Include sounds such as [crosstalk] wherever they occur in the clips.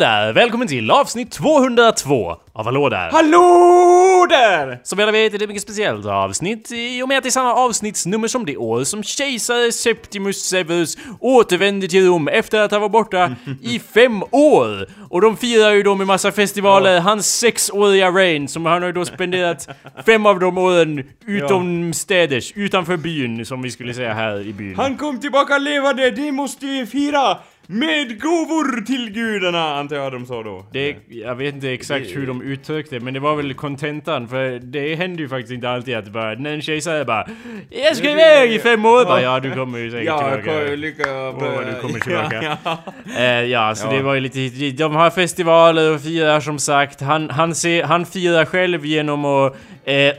Där! Välkommen till avsnitt 202 av Hallå där! Hallå där! Som alla vet är det ett mycket speciellt avsnitt i och med att det är samma avsnittsnummer som det år som kejsare Septimus Severus återvände till Rom efter att ha varit borta i [laughs] fem år! Och de firar ju då med massa festivaler hans sexåriga reign som han har ju då spenderat fem av de åren utomstäders, utanför byn som vi skulle säga här i byn. Han kom tillbaka levande, det måste vi fira! Med gåvor till gudarna, antar jag de sa då. Det, jag vet inte exakt hur de uttryckte det, men det var väl kontentan för det händer ju faktiskt inte alltid att bara när en tjej bara Jag ska iväg i fem år! Bara, ja du kommer ju säkert Ja, tillbaka. kom, lycka vad du kommer tillbaka. [laughs] Ja, ja. Eh, ja, så Ja. det var ju lite hit. De har festivaler och firar som sagt. Han, han, ser, han firar själv genom att eh,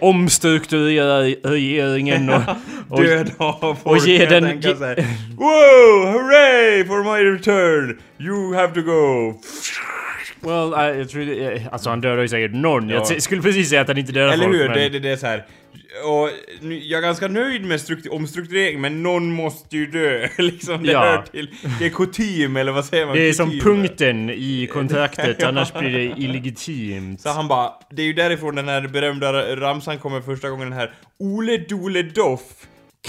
regeringen och... [laughs] och Döda folk, ge jag den- ge- [laughs] Wow! Hooray for my return! You have to go! Well, I, jag tror det, alltså han dödar ju säkert någon. Ja. Jag skulle precis säga att han inte dödar Eller folk, hur? men... Det, det, det är så här. Och jag är ganska nöjd med struktur, omstrukturering, men någon måste ju dö. [laughs] liksom, det Ja. hör till. Det är kutym, eller vad säger man? Det är som Kutym. punkten i [laughs] kontraktet, annars blir det illegitimt. Så han bara, det är ju därifrån den här berömda ramsan kommer första gången den här Ole Dole Doff,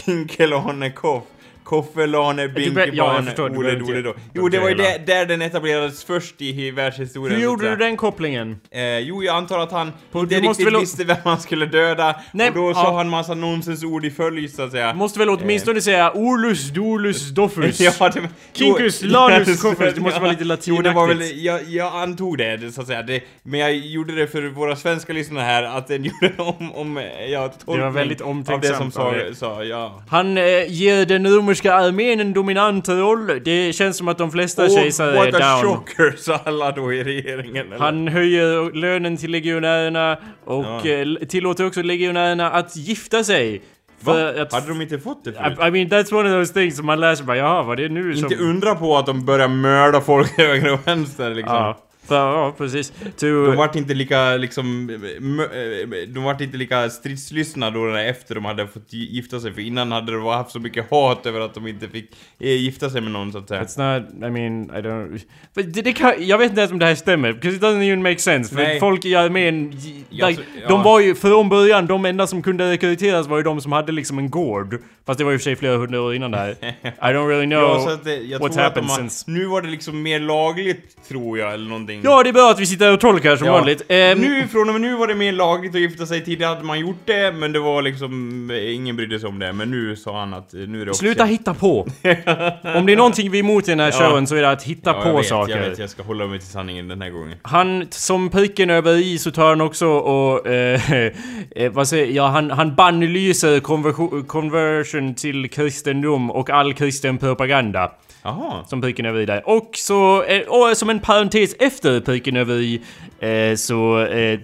Kinkelane Koff, Koffelane ja, Binkebane, du Ole. Jo, det var ju där, där den etablerades först i världshistorien. Hur gjorde du den kopplingen? Eh, jo, jag antar att han På- inte riktigt visste vem han skulle döda, Nej, och då ja. sa han massa nonsensord i följd, så att säga. Måste väl åtminstone säga Olus, Dolus, Doffus? [laughs] Ja, det, Kinkus, jo, Lanus, [laughs] Koffus, det måste vara lite Jo, det var väl, latinaktigt. jag, jag antog det, det, så att säga. Det, men jag gjorde det för våra svenska lyssnare här, att den [laughs] gjorde om, om ja, tolkning väldigt av det som omtänksamt sa, sa ja. Han eh, ger den romerska armén en dominant roll. Det känns som att de flesta kejsare Oh, är what a down. chocker, sa alla då i regeringen. Eller? Han höjer lönen till legionärerna och Ja. eh, tillåter också legionärerna att gifta sig. Va? Att... Hade de inte fått det förut? I, I mean that's one of those things som man läser bara jaha vad är det nu som... Inte undra på att de börjar mörda folk [laughs] höger och vänster liksom. Ja, ja precis. To, De vart inte lika liksom, eh, de vart inte lika stridslystna då efter de hade fått gi- gifta sig, för innan hade de haft så mycket hat över att de inte fick eh, gifta sig med någon så att säga. It's not, I mean, I don't... But det, det kan, jag vet inte ens om det här stämmer, because it doesn't even make sense. För Nej. folk i armén, like, ja. de var ju från början, de enda som kunde rekryteras var ju de som hade liksom en gård. Fast det var ju för sig flera hundra år innan det här. [laughs] I don't really know Ja, det, what's happened har, since... nu var det liksom mer lagligt, tror jag, eller någonting. Ja, det är bra att vi sitter och tolkar som Ja. vanligt. Ehm, nu, från och med nu var det mer lagligt att gifta sig, tidigare hade man gjort det, men det var liksom, eh, ingen brydde sig om det, men nu sa han att eh, nu är det Sluta officiellt. hitta på! [laughs] Om det är någonting vi är emot i den här Ja. showen så är det att hitta Ja, på jag vet, saker. Jag vet, jag ska hålla mig till sanningen den här gången. Han, som pricken över i så tar han också och... Eh, [laughs] eh, vad säger Ja, han, han bannlyser konversion, conversion till kristendom och all kristen propaganda. Jaha. Som pricken över i där. Och så... Eh, och som en parentes efter pricken över i eh, så... Eh,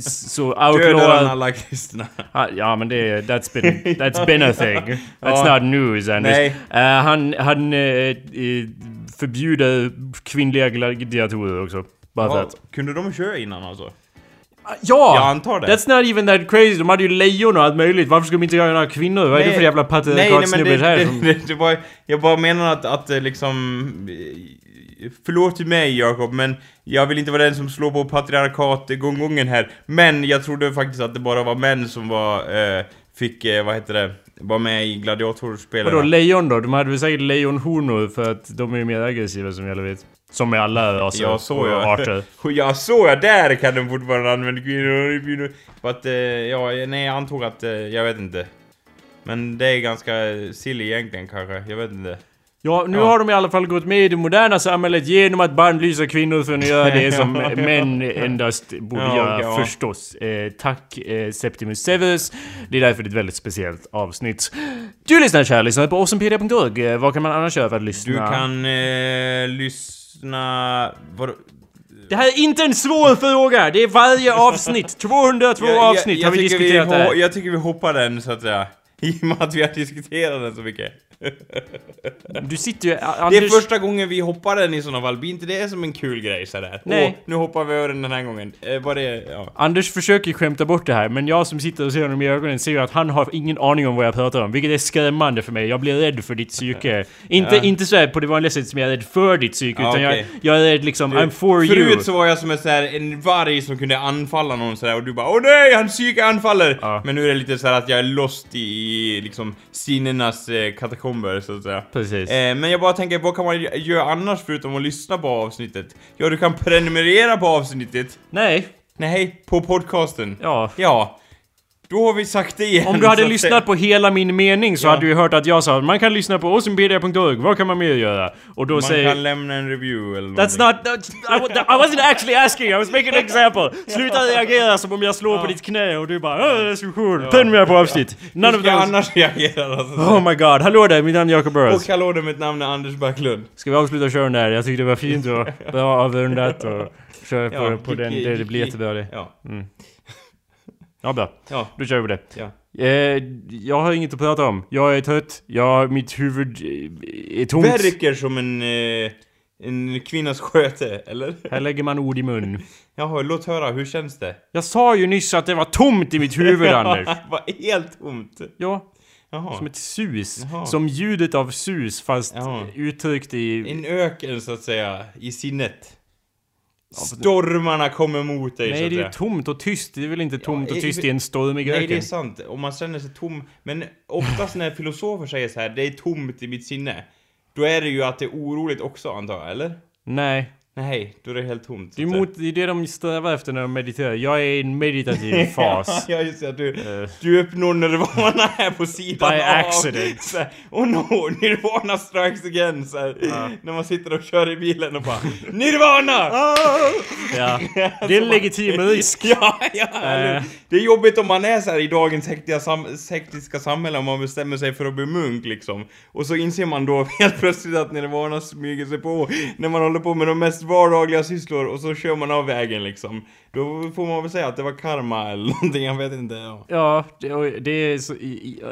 så Dödar han alla kristna? Ja men det... That's been, that's been a thing. [laughs] That's Ja. not news Anders. Nej. Eh, han han eh, förbjuder kvinnliga gladiatorer också. Bara för Ja, att... kunde de köra innan alltså? Ja! Jag antar det. That's not even that crazy. De hade ju lejon och allt möjligt. Varför ska de inte göra några kvinnor? Vad är det för jävla patriarkatsnubbe här det, som... [laughs] det, det var, Jag bara menar att, att eh, liksom... eh, Förlåt mig Jakob, men jag vill inte vara den som slår på patriarkat-gånggången här. Men jag trodde faktiskt att det bara var män som var... Eh, fick, eh, vad heter det? Var med i gladiatorspelen. Vadå lejon då? De hade väl säkert lejonhonor för att de är ju mer aggressiva som jag vet. Som med alla raser Ja, så och ja. arter. [laughs] Ja, så ja, där kan de fortfarande använda kvinnor. kvinnor. Att, eh, ja, nej jag antog att, eh, jag vet inte. Men det är ganska silly egentligen kanske, jag vet inte. Ja, nu Ja. har de i alla fall gått med i det moderna samhället genom att bannlysa kvinnor från att göra det [laughs] som män endast borde Ja, göra ja. förstås. Eh, tack eh, Septimus Severus. Det är därför det är ett väldigt speciellt avsnitt. Du lyssnar kära lyssnare på awesomepedia.org. Eh, vad kan man annars göra för att lyssna? Du kan eh, lyssna... Vadå? Det här är inte en svår fråga! Det är varje avsnitt. [laughs] 202 avsnitt har vi diskuterat det ho- här. Jag tycker vi hoppar den så att säga. [laughs] I och med att vi har diskuterat den så mycket. Du sitter ju... Det Anders... är första gången vi hoppar den i såna fall, blir inte det som en kul grej sådär? Nej. Åh, nu hoppar vi över den den här gången. Eh, var det, ja. Anders försöker skämta bort det här, men jag som sitter och ser honom i ögonen ser ju att han har ingen aning om vad jag pratar om. Vilket är skrämmande för mig. Jag blir rädd för ditt psyke. [laughs] Inte, Ja. inte så här på det vanliga sättet som jag är rädd för ditt psyke, Ja, utan okej. jag, jag är rädd liksom, I'm for you. Förut så var jag som en, så här, en varg som kunde anfalla någon sådär och du bara Åh nej, hans psyke anfaller! Ja. Men nu är det lite så här att jag är lost i, i liksom sinnenas eh, katakomber så att säga. Precis. Eh, men jag bara tänker, vad kan man göra annars förutom att lyssna på avsnittet? Ja, du kan prenumerera på avsnittet. Nej. Nej, på podcasten. Ja. Ja. Då har vi sagt det igen. Om du hade att lyssnat på hela min mening så Ja. hade du hört att jag sa man kan lyssna på osimpedia.org, vad kan man mer göra? Och då Man säger... kan lämna en review eller That's någonting. not... I, I wasn't actually asking, I was making an example! Sluta reagera som om jag slår på ditt knä och du bara "Åh, recension, prenumerera på avsnitt! None Hur of ska those... annars reagera då? så att säga? Oh my god, hallå där, mitt namn är Jacob Burrows. Och hallå där, mitt namn är Anders Backlund. Ska vi avsluta kören där? Jag tyckte det var fint och bra avrundat och kör på, på den, det, det blir jättebra det. Ja. Ja, bra. Ja. Då kör vi på det. Ja. Eh, jag har inget att prata om. Jag är trött. Jag, mitt huvud eh, är tomt. Verkar som en, eh, en kvinnas sköte, eller? Här lägger man ord i mun. [laughs] Jaha, låt höra, hur känns det? Jag sa ju nyss att det var tomt i mitt huvud, [laughs] Anders. Var helt tomt. Ja, Jaha. som ett sus. Jaha. Som ljudet av sus, fast Jaha. uttryckt i... En öken, så att säga, i sinnet. Stormarna kommer mot dig, så Nej, att det är ju tomt och tyst. Det är väl inte tomt och i- tyst i en stormig Nej, det öken? är sant. Om man känner sig tom. Men oftast när filosofer säger så här, det är tomt i mitt sinne. Då är det ju att det är oroligt också, antar jag, eller? Nej. Nej, då är det helt tomt. Det är, mot, det är det de strävar efter när de mediterar. Jag är i en meditativ [laughs] fas. ja, just det. Du, Eh. du uppnår nirvana här på sidan By av. accident. [laughs] Så här, oh no, nirvana strikes again. Så här, När man sitter och kör i bilen och bara Nirvana! [laughs] Ja. Det är en legitim risk. Ja, ja, Eh. Det är jobbigt om man är så här i dagens hektiska, sam hektiska samhälle om man bestämmer sig för att bli munk liksom. Och så inser man då helt plötsligt att nirvana smyger sig på när man håller på med de mest vardagliga sysslor och så kör man av vägen liksom. Då får man väl säga att det var karma eller någonting, jag vet inte. Ja. Ja, det, det är så,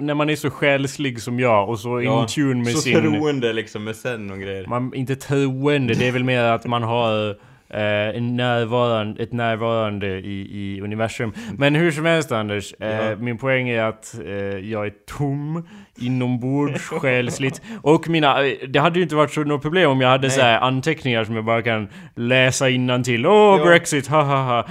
när man är så själslig som jag och så in tune med så sin... troende liksom med sen och grejer. Man, inte troende, det är väl mer att man har eh, närvarande, ett närvarande i, i universum. Men hur som helst Anders, eh, Ja. min poäng är att eh, jag är tom inombords själsligt. Och mina, eh, det hade ju inte varit så något problem om jag hade Nej. så här anteckningar som jag bara kan läsa till. Åh, Ja. Brexit, ha ha ha.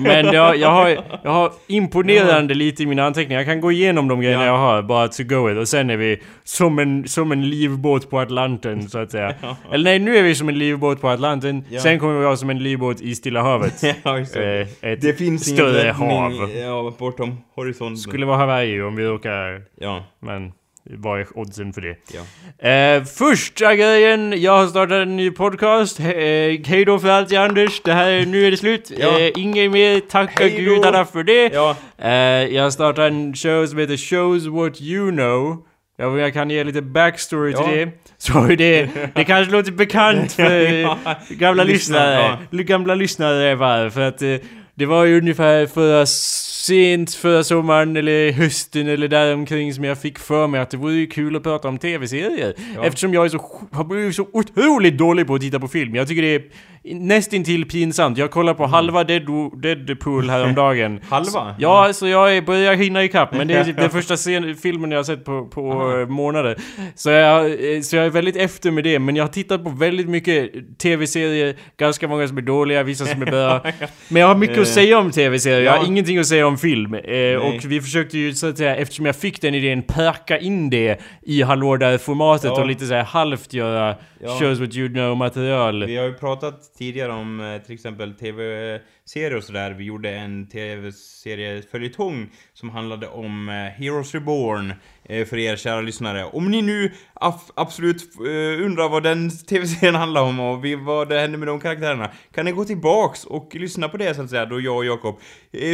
Men jag, jag, har, jag har imponerande lite i mina anteckningar. Jag kan gå igenom de grejerna Ja. jag har, bara to go with. Och sen är vi som en, som en livbåt på Atlanten, så att säga. [laughs] Eller nej, nu är vi som en livbåt på Atlanten. Ja. Sen kommer vi vara som en livbåt i Stilla havet. [laughs] ja, just det. Eh, ett det finns större hav. Ja, bortom horisonten. Skulle vara Hawaii om vi råkar... Ja, Men vad är oddsen för det? ja. Eh, första grejen, jag har startat en ny podcast. Eh, hej då för allt Anders. Det här, nu är det slut. Ja. Eh, inget mer, tacka gudarna för det. Ja, Eh, jag har startat en show som heter Shows What You Know. Jag, jag kan ge lite backstory Ja. till det. [laughs] Så det, det kanske låter bekant [laughs] för Ja, gamla lyssnare. Gamla lyssnare bara, för att eh, det var ju ungefär förra sent förra sommaren eller hösten eller däromkring som jag fick för mig att det vore ju kul att prata om tv-serier. Ja. Eftersom jag är så, har blivit så otroligt dålig på att titta på film. Jag tycker det är nästintill pinsamt. Jag kollar på halva Deadwo- Deadpool häromdagen. [laughs] halva? Ja, så jag börjar hinna ikapp, men det är [laughs] typ den första scen, filmen jag har sett på, på eh, månader. Så jag, eh, så jag är väldigt efter med det, men jag har tittat på väldigt mycket tv-serier, ganska många som är dåliga, vissa som är bra. [laughs] Men jag har mycket att Eh, säga om tv-serier, jag har ingenting att säga om film. Eh, och vi försökte ju så att säga, eftersom jag fick den idén, packa in det i Hallå där-formatet Ja. och lite så här halvt göra Ja. shows what you know material. Vi har ju pratat tidigare om eh, till exempel tv-serier och sådär. Vi gjorde en tv-serie följetong som handlade om eh, Heroes Reborn eh, för er kära lyssnare. Om ni nu absolut eh, undrar vad den tv-serien [laughs] handlar om och vad det hände med de karaktärerna kan ni gå tillbaks och lyssna på det så att säga då jag och Jakob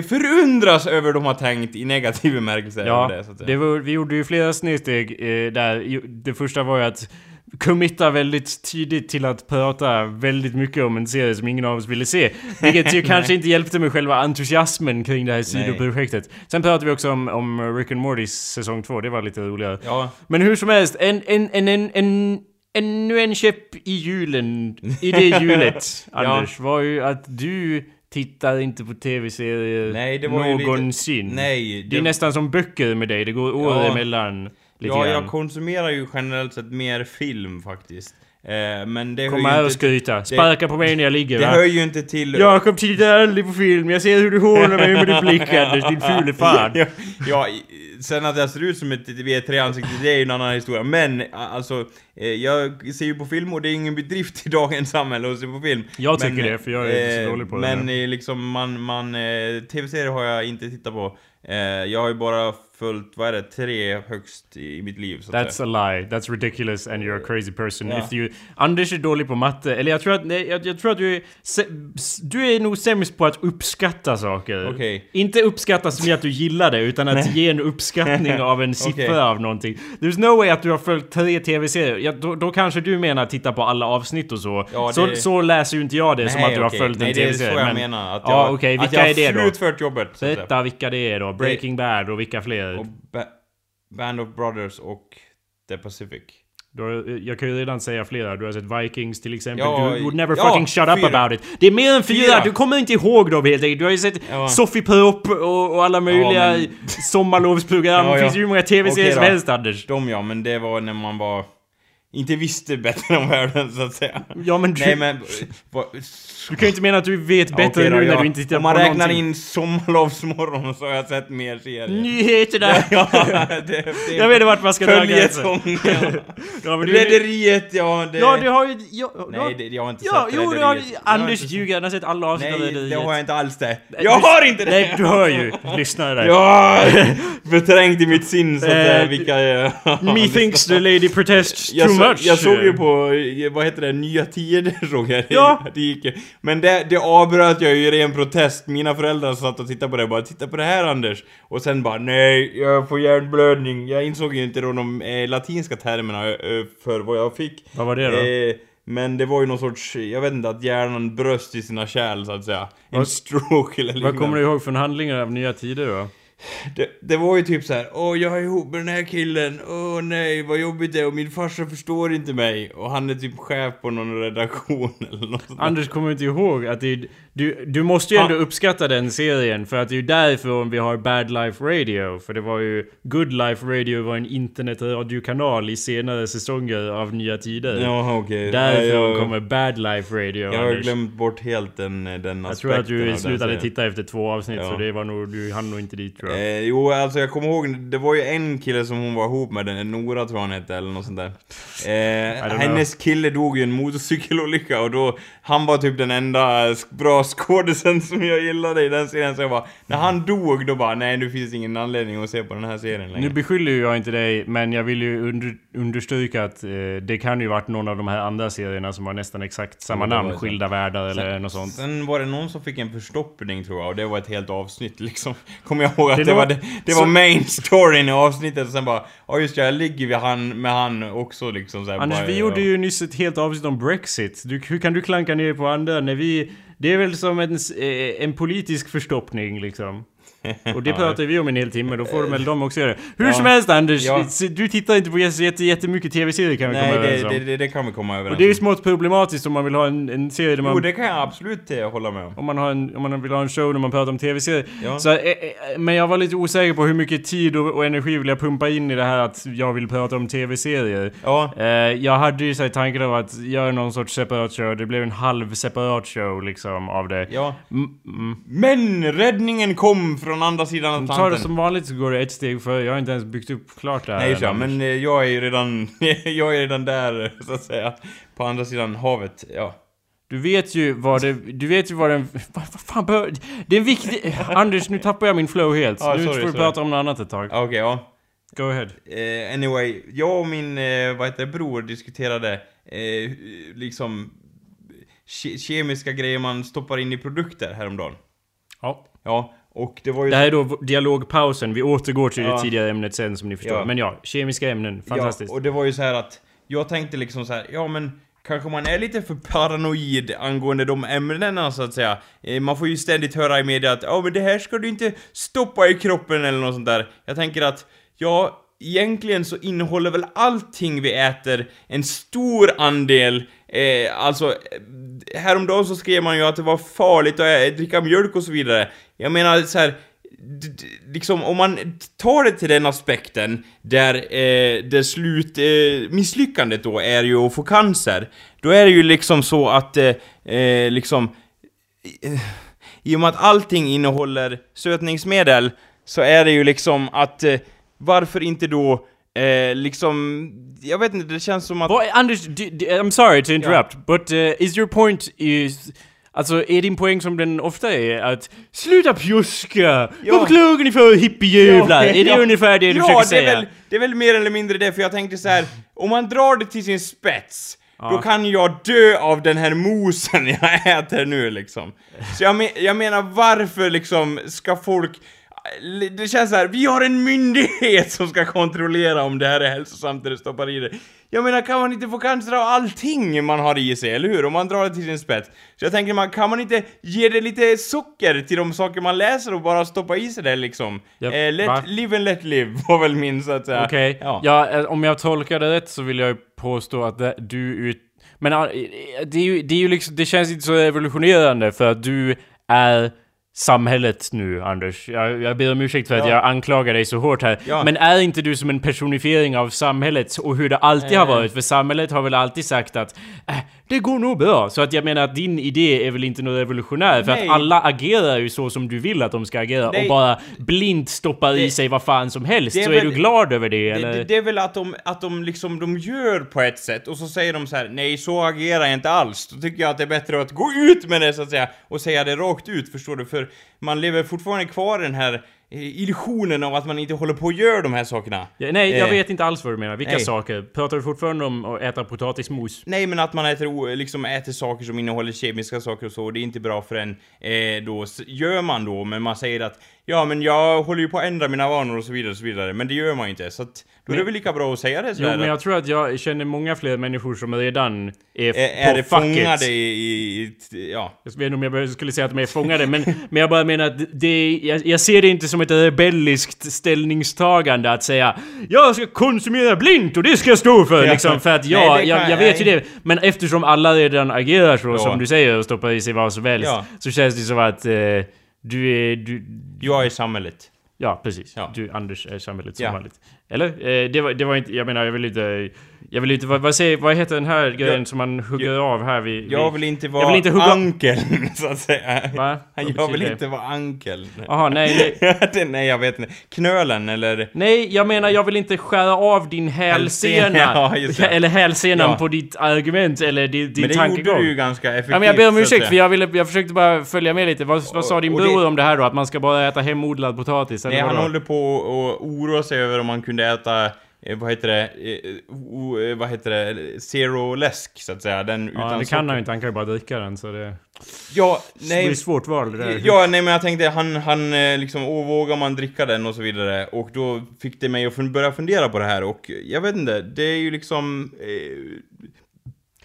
förundras över de har tänkt i negativ bemärkelse Ja, det det var, vi gjorde ju flera snedsteg där. Det första var ju att committar väldigt tidigt till att prata väldigt mycket om en serie som ingen av oss ville se. Vilket ju [laughs] kanske inte hjälpte med själva entusiasmen kring det här sidoprojektet. Sen pratade vi också om, om Rick and Mortys säsong 2, det var lite roligare. Ja. Men hur som helst, en, en, en, en, en Ännu en käpp i hjulen, i det hjulet, [laughs] Anders, var ju att du tittar inte på tv-serier Nej, det var ju lite- någonsin. Nej, Det är nästan som böcker med dig, det går år Ja. emellan. Ja, grann. jag konsumerar ju generellt sett mer film faktiskt. Eh, men det Kom hör här ju och inte... skryta. Sparka på mig när jag ligger Det va? hör ju inte till... Jakob tittar aldrig på film, jag ser hur du hånar mig med din blick Anders, din fule fan. [laughs] ja, ja, sen att jag ser ut som ett V3-ansikte, det är ju en annan historia. Men alltså, eh, jag ser ju på film och det är ingen bedrift i dagens samhälle att se på film. Jag tycker Men, det, för jag är så eh, dålig på det Men eh, liksom, man, man eh, TV-serier har jag inte tittat på. Eh, jag har ju bara följt, vad är det, tre högst i, mitt liv så att That's säga. a lie. That's ridiculous and you're a crazy person. Ja. If you... Anders är dålig på matte. Eller jag tror att, nej, jag, jag tror att du är... sä- s- Du är nog sämst på att uppskatta saker. Okej. Inte uppskatta som i att du gillar det, utan att ge en uppskattning [laughs] av en siffra Okej. av någonting. There's no way att du har följt tre tv-serier. Ja, då, då kanske du menar titta på alla avsnitt och så. Ja, så, det- så läser ju inte jag det som att du har följt Nej, en det är tv-serie. så jag men- menar. Att ja, jag, okej. att Vilka jag är det då? slutfört jobbet. så att. Berätta vilka det är då. Breaking Bad och vilka fler? Och ba Band of Brothers och The Pacific. Du har, jag kan ju redan säga flera. Du har sett Vikings till exempel. Ja, du would never ja, fucking shut up fyra. about it. Det är mer än fyra. Fyra. Du kommer inte ihåg dem helt enkelt. Du har ju sett Ja. Sofie Pop och, och alla möjliga men- sommarlovsprogram. Ja, Det ja. finns ju hur många tv-serier som helst Anders. De ja, men det var när man var... Inte visste bättre om världen så att säga. Ja men du, Nej men... du kan ju inte mena att du vet bättre Okej då, nu när ja. du inte tittar Om på man räknar någonting. in Sommarlovsmorgon så har jag sett mer serier. Nyheterna! [laughs] ja, det, det, Jag vet inte vart man ska dra gränsen. Ja, [laughs] du, Rederiet, ja det... ja, du har ju... Ja, du har- Nej, det, jag har inte Ja, sett jo, du har, Rederiet. Jag har Anders inte- ljuger. Han har sett alla avsnitt av Nej, Rederiet. det har jag inte alls det. Du- Jag har inte det! Nej, du hör ju. Lyssna där. Ja, [laughs] förträngt i mitt sin så att eh, vilka är... Me thinks the lady protests too så, much. jag såg ju på, eh, vad heter det, Nya Tider [laughs] såg jag. Ja. Det gick. Men det, det avbröt jag ju i ren protest. Mina föräldrar satt och tittade på det och bara 'Titta på det här Anders' Och sen bara 'Nej, jag får hjärnblödning' Jag insåg ju inte då de eh, latinska termerna eh, för vad jag fick. Vad var det då? Eh, men det var ju någon sorts, jag vet inte, att hjärnan bröst i sina kärl så att säga. En Vad- stroke eller Vad kommer du ihåg från handlingar av Nya Tider då? Det, det var ju typ så här, åh jag är ihop med den här killen, åh nej vad jobbigt det är. Och min farsa förstår inte mig. Och han är typ chef på någon redaktion [laughs] eller något sånt där. Anders kommer inte ihåg att det är, du, du måste ju ändå Ja. uppskatta den serien för att det är ju därifrån vi har Bad Life Radio. För det var ju Good Life Radio var en internetradiokanal i senare säsonger av Nya Tider. Jaha okej. Därifrån jag, kommer Bad Life Radio jag har Anders. glömt bort helt den, den aspekten Jag tror att du slutade titta efter två avsnitt Ja. så det var nog, du hann nog inte dit tror jag. Eh, jo, alltså jag kommer ihåg, det var ju en kille som hon var ihop med, den Nora tror jag han hette eller något sånt där. Eh, hennes kille dog i en motorcykelolycka och då, han var typ den enda bra skådisen som jag gillade i den serien så jag bara, när han dog då bara, nej nu finns ingen anledning att se på den här serien längre. Nu beskyller ju jag inte dig, men jag vill ju under, understryka att eh, det kan ju varit någon av de här andra serierna som har nästan exakt samma var namn. Skilda världar eller något sånt. Sen var det någon som fick en förstoppning tror jag och det var ett helt avsnitt liksom. [laughs] Kommer jag ihåg att Det det, var, det, det var main storyn i avsnittet och sen bara, ja just det, jag ligger vid han, med han också liksom så här, Anders, bara, vi gjorde ju nyss ett helt avsnitt om Brexit. Du, hur kan du klanka ner på andra när vi... Det är väl som en, eh, en politisk förstoppning liksom. Och det [laughs] pratar vi om en hel timme, då får väl de också göra det. Hur Ja. som helst Anders, Ja. du tittar inte på jätte- jätte- jättemycket tv-serier kan vi komma Nej, överens det, om. det, det, det kan vi komma överens Och det är ju om. smått problematiskt om man vill ha en, en serie där man... Jo, det kan jag absolut eh, hålla med om. Om man, har en, om man vill ha en show där man pratar om tv-serier. Ja. Så, eh, eh, men jag var lite osäker på hur mycket tid och, och energi vill jag pumpa in i det här att jag vill prata om tv-serier. Ja, jag hade ju så här tanken av att göra någon sorts separat show. Det blev en halv separat show liksom av det. ja. Mm, mm. Men räddningen kom från andra sidan av du tar det som vanligt så går det ett steg före. Jag har inte ens byggt upp klart det här. Nej, än, men eh, jag är ju redan, [laughs] jag är redan där, så att säga. På andra sidan havet, ja. Du vet ju vad det... Du vet ju vad den... Vad, [laughs] vad fan bör, Det är en viktig... [laughs] Anders, nu tappar jag min flow helt. Ja, nu sorry, får du prata om något annat ett tag. Okej, ja. Go ahead. Eh, anyway, jag och min, eh, vad heter det, bror diskuterade, eh, liksom, ke kemiska grejer man stoppar in i produkter häromdagen. Ja. Ja, och det var ju... Det här är då dialogpausen. Vi återgår till det Ja. tidigare ämnet sen som ni förstår. Ja. Men ja, kemiska ämnen. Fantastiskt. Ja, och det var ju så här att jag tänkte liksom så här, ja men kanske man är lite för paranoid angående de ämnena så att säga. Eh, Man får ju ständigt höra i media att ja men det här ska du inte stoppa i kroppen eller något sånt där. Jag tänker att, ja, egentligen så innehåller väl allting vi äter en stor andel Eh, alltså, eh, häromdagen så skrev man ju att det var farligt att dricka mjölk och så vidare. Jag menar så här, liksom om man tar det till den aspekten där eh, det slut, eh, misslyckandet då är ju att få cancer, då är det ju liksom så att eh, eh, liksom eh, i och med att allting innehåller sötningsmedel så är det ju liksom att eh, varför inte då eh, liksom, jag vet inte, det känns som att... Vad, Anders, du, du, I'm sorry to interrupt, but uh, is your point is... Alltså, är din poäng som den ofta är att Sluta pjuska! Ja. Vad klagar ni för hippiejävlar? är det Ja. ungefär det du ja, försöker det säga? Väl, det är väl mer eller mindre det, för jag tänkte så här. om man drar det till sin spets, då kan jag dö av den här mosen jag äter nu liksom. Så jag, men, jag menar, varför liksom ska folk... Det känns så här, vi har en myndighet som ska kontrollera om det här är hälsosamt du stoppar i det. Jag menar, kan man inte få cancer av allting man har i sig, eller hur? Om man drar det till sin spets. Så jag tänker, man, kan man inte ge det lite socker till de saker man läser och bara stoppa i sig det liksom? Ja, eh, let, va? live and let live [laughs] var väl min så att säga. Okej, Ja. ja. eh, om jag tolkar det rätt så vill jag påstå att det, du ut... Men eh, det är ju, det är ju liksom, det känns inte så revolutionerande för att du är samhället nu, Anders. Jag, jag ber om ursäkt för att Ja. jag anklagar dig så hårt här. Ja. Men är inte du som en personifiering av samhället och hur det alltid har Eh. varit? För samhället har väl alltid sagt att äh, det går nog bra. Så att jag menar att din idé är väl inte något revolutionär för Nej. att alla agerar ju så som du vill att de ska agera Nej. och bara blint stoppar i Det- sig vad fan som helst. är så är väl- du glad över det, Det, eller? det, det är väl att de, att de liksom, de gör på ett sätt och så säger de så här: nej så agerar jag inte alls. Då tycker jag att det är bättre att gå ut med det så att säga och säga det rakt ut, förstår du? För man lever fortfarande kvar i den här illusionen av att man inte håller på att göra de här sakerna. Ja, nej, jag Eh, vet inte alls vad du menar. Vilka nej. saker? Pratar du fortfarande om att äta potatismos? Nej, men att man äter, liksom äter saker som innehåller kemiska saker och så, det är inte bra för en. Eh, då gör man då, men man säger att ja, men jag håller ju på att ändra mina vanor och så vidare och så vidare. Men det gör man ju inte, så att då är det väl lika bra att säga det Jo, sådär. men jag tror att jag känner många fler människor som redan är, är, är på det facket. fångade i, i, ja. Jag vet inte om jag skulle säga att de är fångade, men, men jag bara menar att det, jag, jag ser det inte som ett rebelliskt ställningstagande att säga Jag ska konsumera blint och det ska jag stå för Ja. liksom, för att Nej, jag, jag, jag vet ju det. Men eftersom alla redan agerar så Ja. som du säger och stoppar i sig vad som helst, Ja. så känns det som att eh, du är... Du, Jag är samhället. Ja, precis. Ja. Du, Anders, är samhället som Ja. vanligt. Eller? Eh, det, var, det var inte... Jag menar, jag vill inte... Jag vill inte... Vad, vad, säger, vad heter den här grejen som man hugger av här vid... Jag vid- vill inte vara Jag vill inte hugga- ankeln, [laughs] så att säga. Va? Vad Jag vill det? inte vara ankeln. Jaha, nej, nej. [laughs] Det- nej, jag vet inte. Knölen, eller? Nej, jag menar jag vill inte skära av din hälsena. [laughs] Ja, det. eller hälsenan Ja. på ditt argument eller din, din Men det tankegång. gjorde du ju ganska effektivt. Ja, men jag ber om ursäkt för jag, ville, jag försökte bara följa med lite. Vad, vad sa din och det- bror om det här då? Att man ska bara äta hemodlad potatis? Eller Nej, han håller på och oroa sig över om man kunde äta, eh, vad heter det, eh, o, eh, vad heter det, zero läsk så att säga, den Ja, utan det kan han ju inte. Han kan ju bara dricka den så det... Ja, Det nej. ett svårt val det där. Ja, nej men jag tänkte, han, han eh, liksom, åh, vågar man dricka den och så vidare? Och då fick det mig att fun- börja fundera på det här och jag vet inte, det är ju liksom... Eh,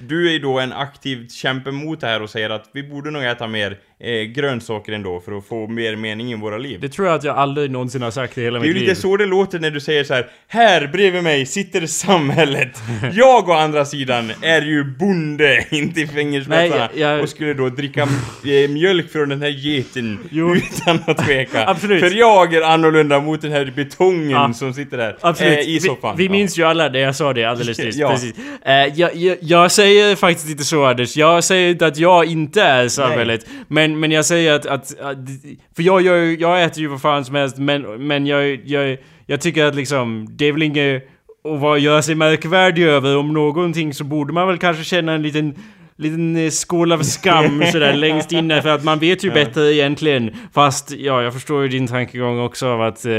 du är ju då en aktiv kämpe mot det här och säger att vi borde nog äta mer eh, grönsaker ändå för att få mer mening i våra liv. Det tror jag att jag aldrig någonsin har sagt i hela Det är ju mitt lite liv. så det låter när du säger så här. Här bredvid mig sitter samhället. [laughs] Jag å andra sidan är ju bonde, [laughs] inte i fingerspetsarna. Nej, jag- Och skulle då dricka eh, mjölk från den här geten [laughs] Jo. utan att tveka. Absolut. För jag är annorlunda mot den här betongen Ja. som sitter där. Absolut. Eh, I soffan. Vi, vi Ja. minns ju alla det jag sa det alldeles nyss. Ja. Precis. Eh, jag, jag, jag säger faktiskt inte så Anders. Jag säger inte att jag inte är samhället. Men, men jag säger att, att, att... För jag, gör jag äter ju vad fan som helst men, men jag, jag, jag tycker att liksom... Det är väl inget att göra sig märkvärdig över. Om någonting så borde man väl kanske känna en liten... Liten eh, skål av skam [laughs] sådär längst inne för att man vet ju bättre egentligen. Fast ja, jag förstår ju din tankegång också av att... Eh,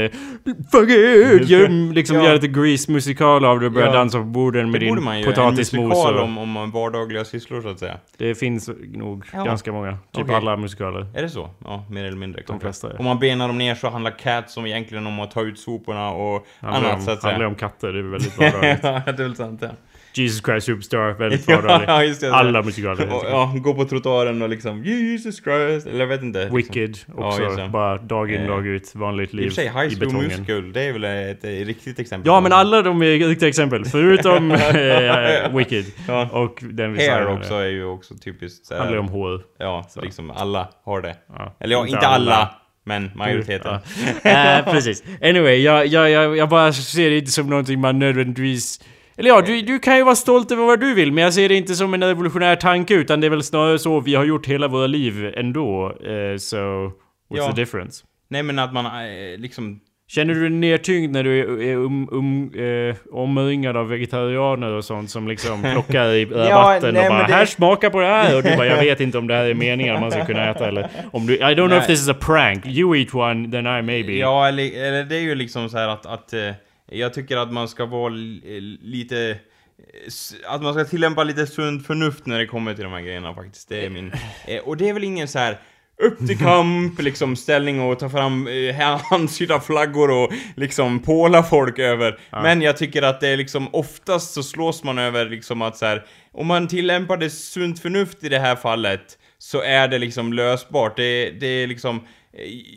fuck it! [laughs] Gör, liksom Ja. göra lite Grease-musikal av det och börja Ja. dansa på borden med Det borde din man ju. En potatismos musikal och... om, om vardagliga sysslor så att säga. Det finns nog Ja. ganska många. Typ Okej. alla musikaler. Är det så? Ja, mer eller mindre. kanske. flesta är. Om man benar dem ner så handlar Cats om egentligen om att ta ut soporna och Handlar annat om, så att säga. handlar om katter, det är väldigt bra. [laughs] ja, det är väl sant ja. Jesus Christ Superstar, väldigt vardaglig. [laughs] ja, just det. Alla musikaler. Och, ja, gå på trottoaren och liksom Jesus Christ, eller jag vet inte. Liksom. Wicked också, det. bara dag in Eh, dag ut, vanligt I liv och för sig, High i School betongen. Musical, det är väl ett, ett riktigt exempel. Ja men alla de är riktiga exempel, förutom [laughs] eh, Wicked. Ja. Och den vi Hair också är ju också typiskt så här- handlar om hår. Ja, så liksom alla har det. Ja. Eller ja, inte alla, men majoriteten. Ja. Eh, precis. Anyway, jag, jag, jag, jag bara ser det inte som någonting man nödvändigtvis... Eller ja, du, du kan ju vara stolt över vad du vill, men jag ser det inte som en revolutionär tanke, utan det är väl snarare så vi har gjort hela våra liv ändå. Eh, so, what's Ja. the difference? Nej men att man eh, liksom... Känner du dig nedtyngd när du är, um, um, eh, omringad av vegetarianer och sånt som liksom [laughs] plockar i rabatten nej, och bara det- här smaka på det här och du bara jag vet inte om det här är meningen man ska kunna äta eller om du I don't know if Nej. this is a prank. You eat one then I maybe. Ja, eller, eller det är ju liksom så här att, att jag tycker att man ska vara li- lite... Att man ska tillämpa lite sunt förnuft när det kommer till de här grejerna faktiskt. Det är min... Eh, och det är väl ingen så här upp till kamp, liksom ställning och ta fram eh, handsydda flaggor och liksom påla folk över. Men jag tycker att det är liksom oftast så slås man över liksom att så här, om man tillämpar det sunt förnuft i det här fallet så är det liksom lösbart. Det, det är liksom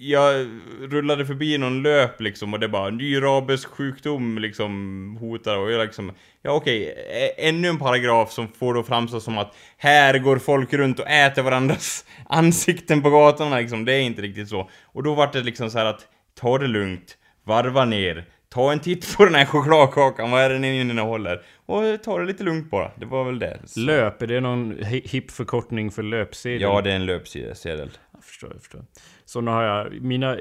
jag rullade förbi någon löp liksom och det bara ny rabiessjukdom liksom hotar och jag liksom Ja okej, ä- ännu en paragraf som får då framstå som att här går folk runt och äter varandras [laughs] ansikten på gatorna liksom, det är inte riktigt så. Och då vart det liksom så här att ta det lugnt, varva ner, ta en titt på den här chokladkakan, vad är det den innehåller? Och ta det lite lugnt bara, det var väl det. Så- Löp, är det någon hi- hipp förkortning för löpsedel? Ja, det är en löpsedel. Jag förstår, jag förstår. Såna har jag, mina...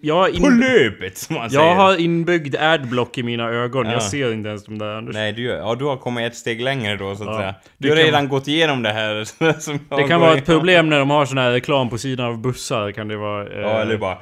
Jag har, På in, löpet som man säger! jag har inbyggd adblock i mina ögon, Ja. jag ser inte ens de där Anders. Nej, du, ja, du har kommit ett steg längre då så att Ja. säga. Det Du har kan redan gått igenom det här [laughs] som jag Det kan vara ett igenom. problem när de har sån här reklam på sidan av bussar, kan det vara... eh, Ja, eller bara...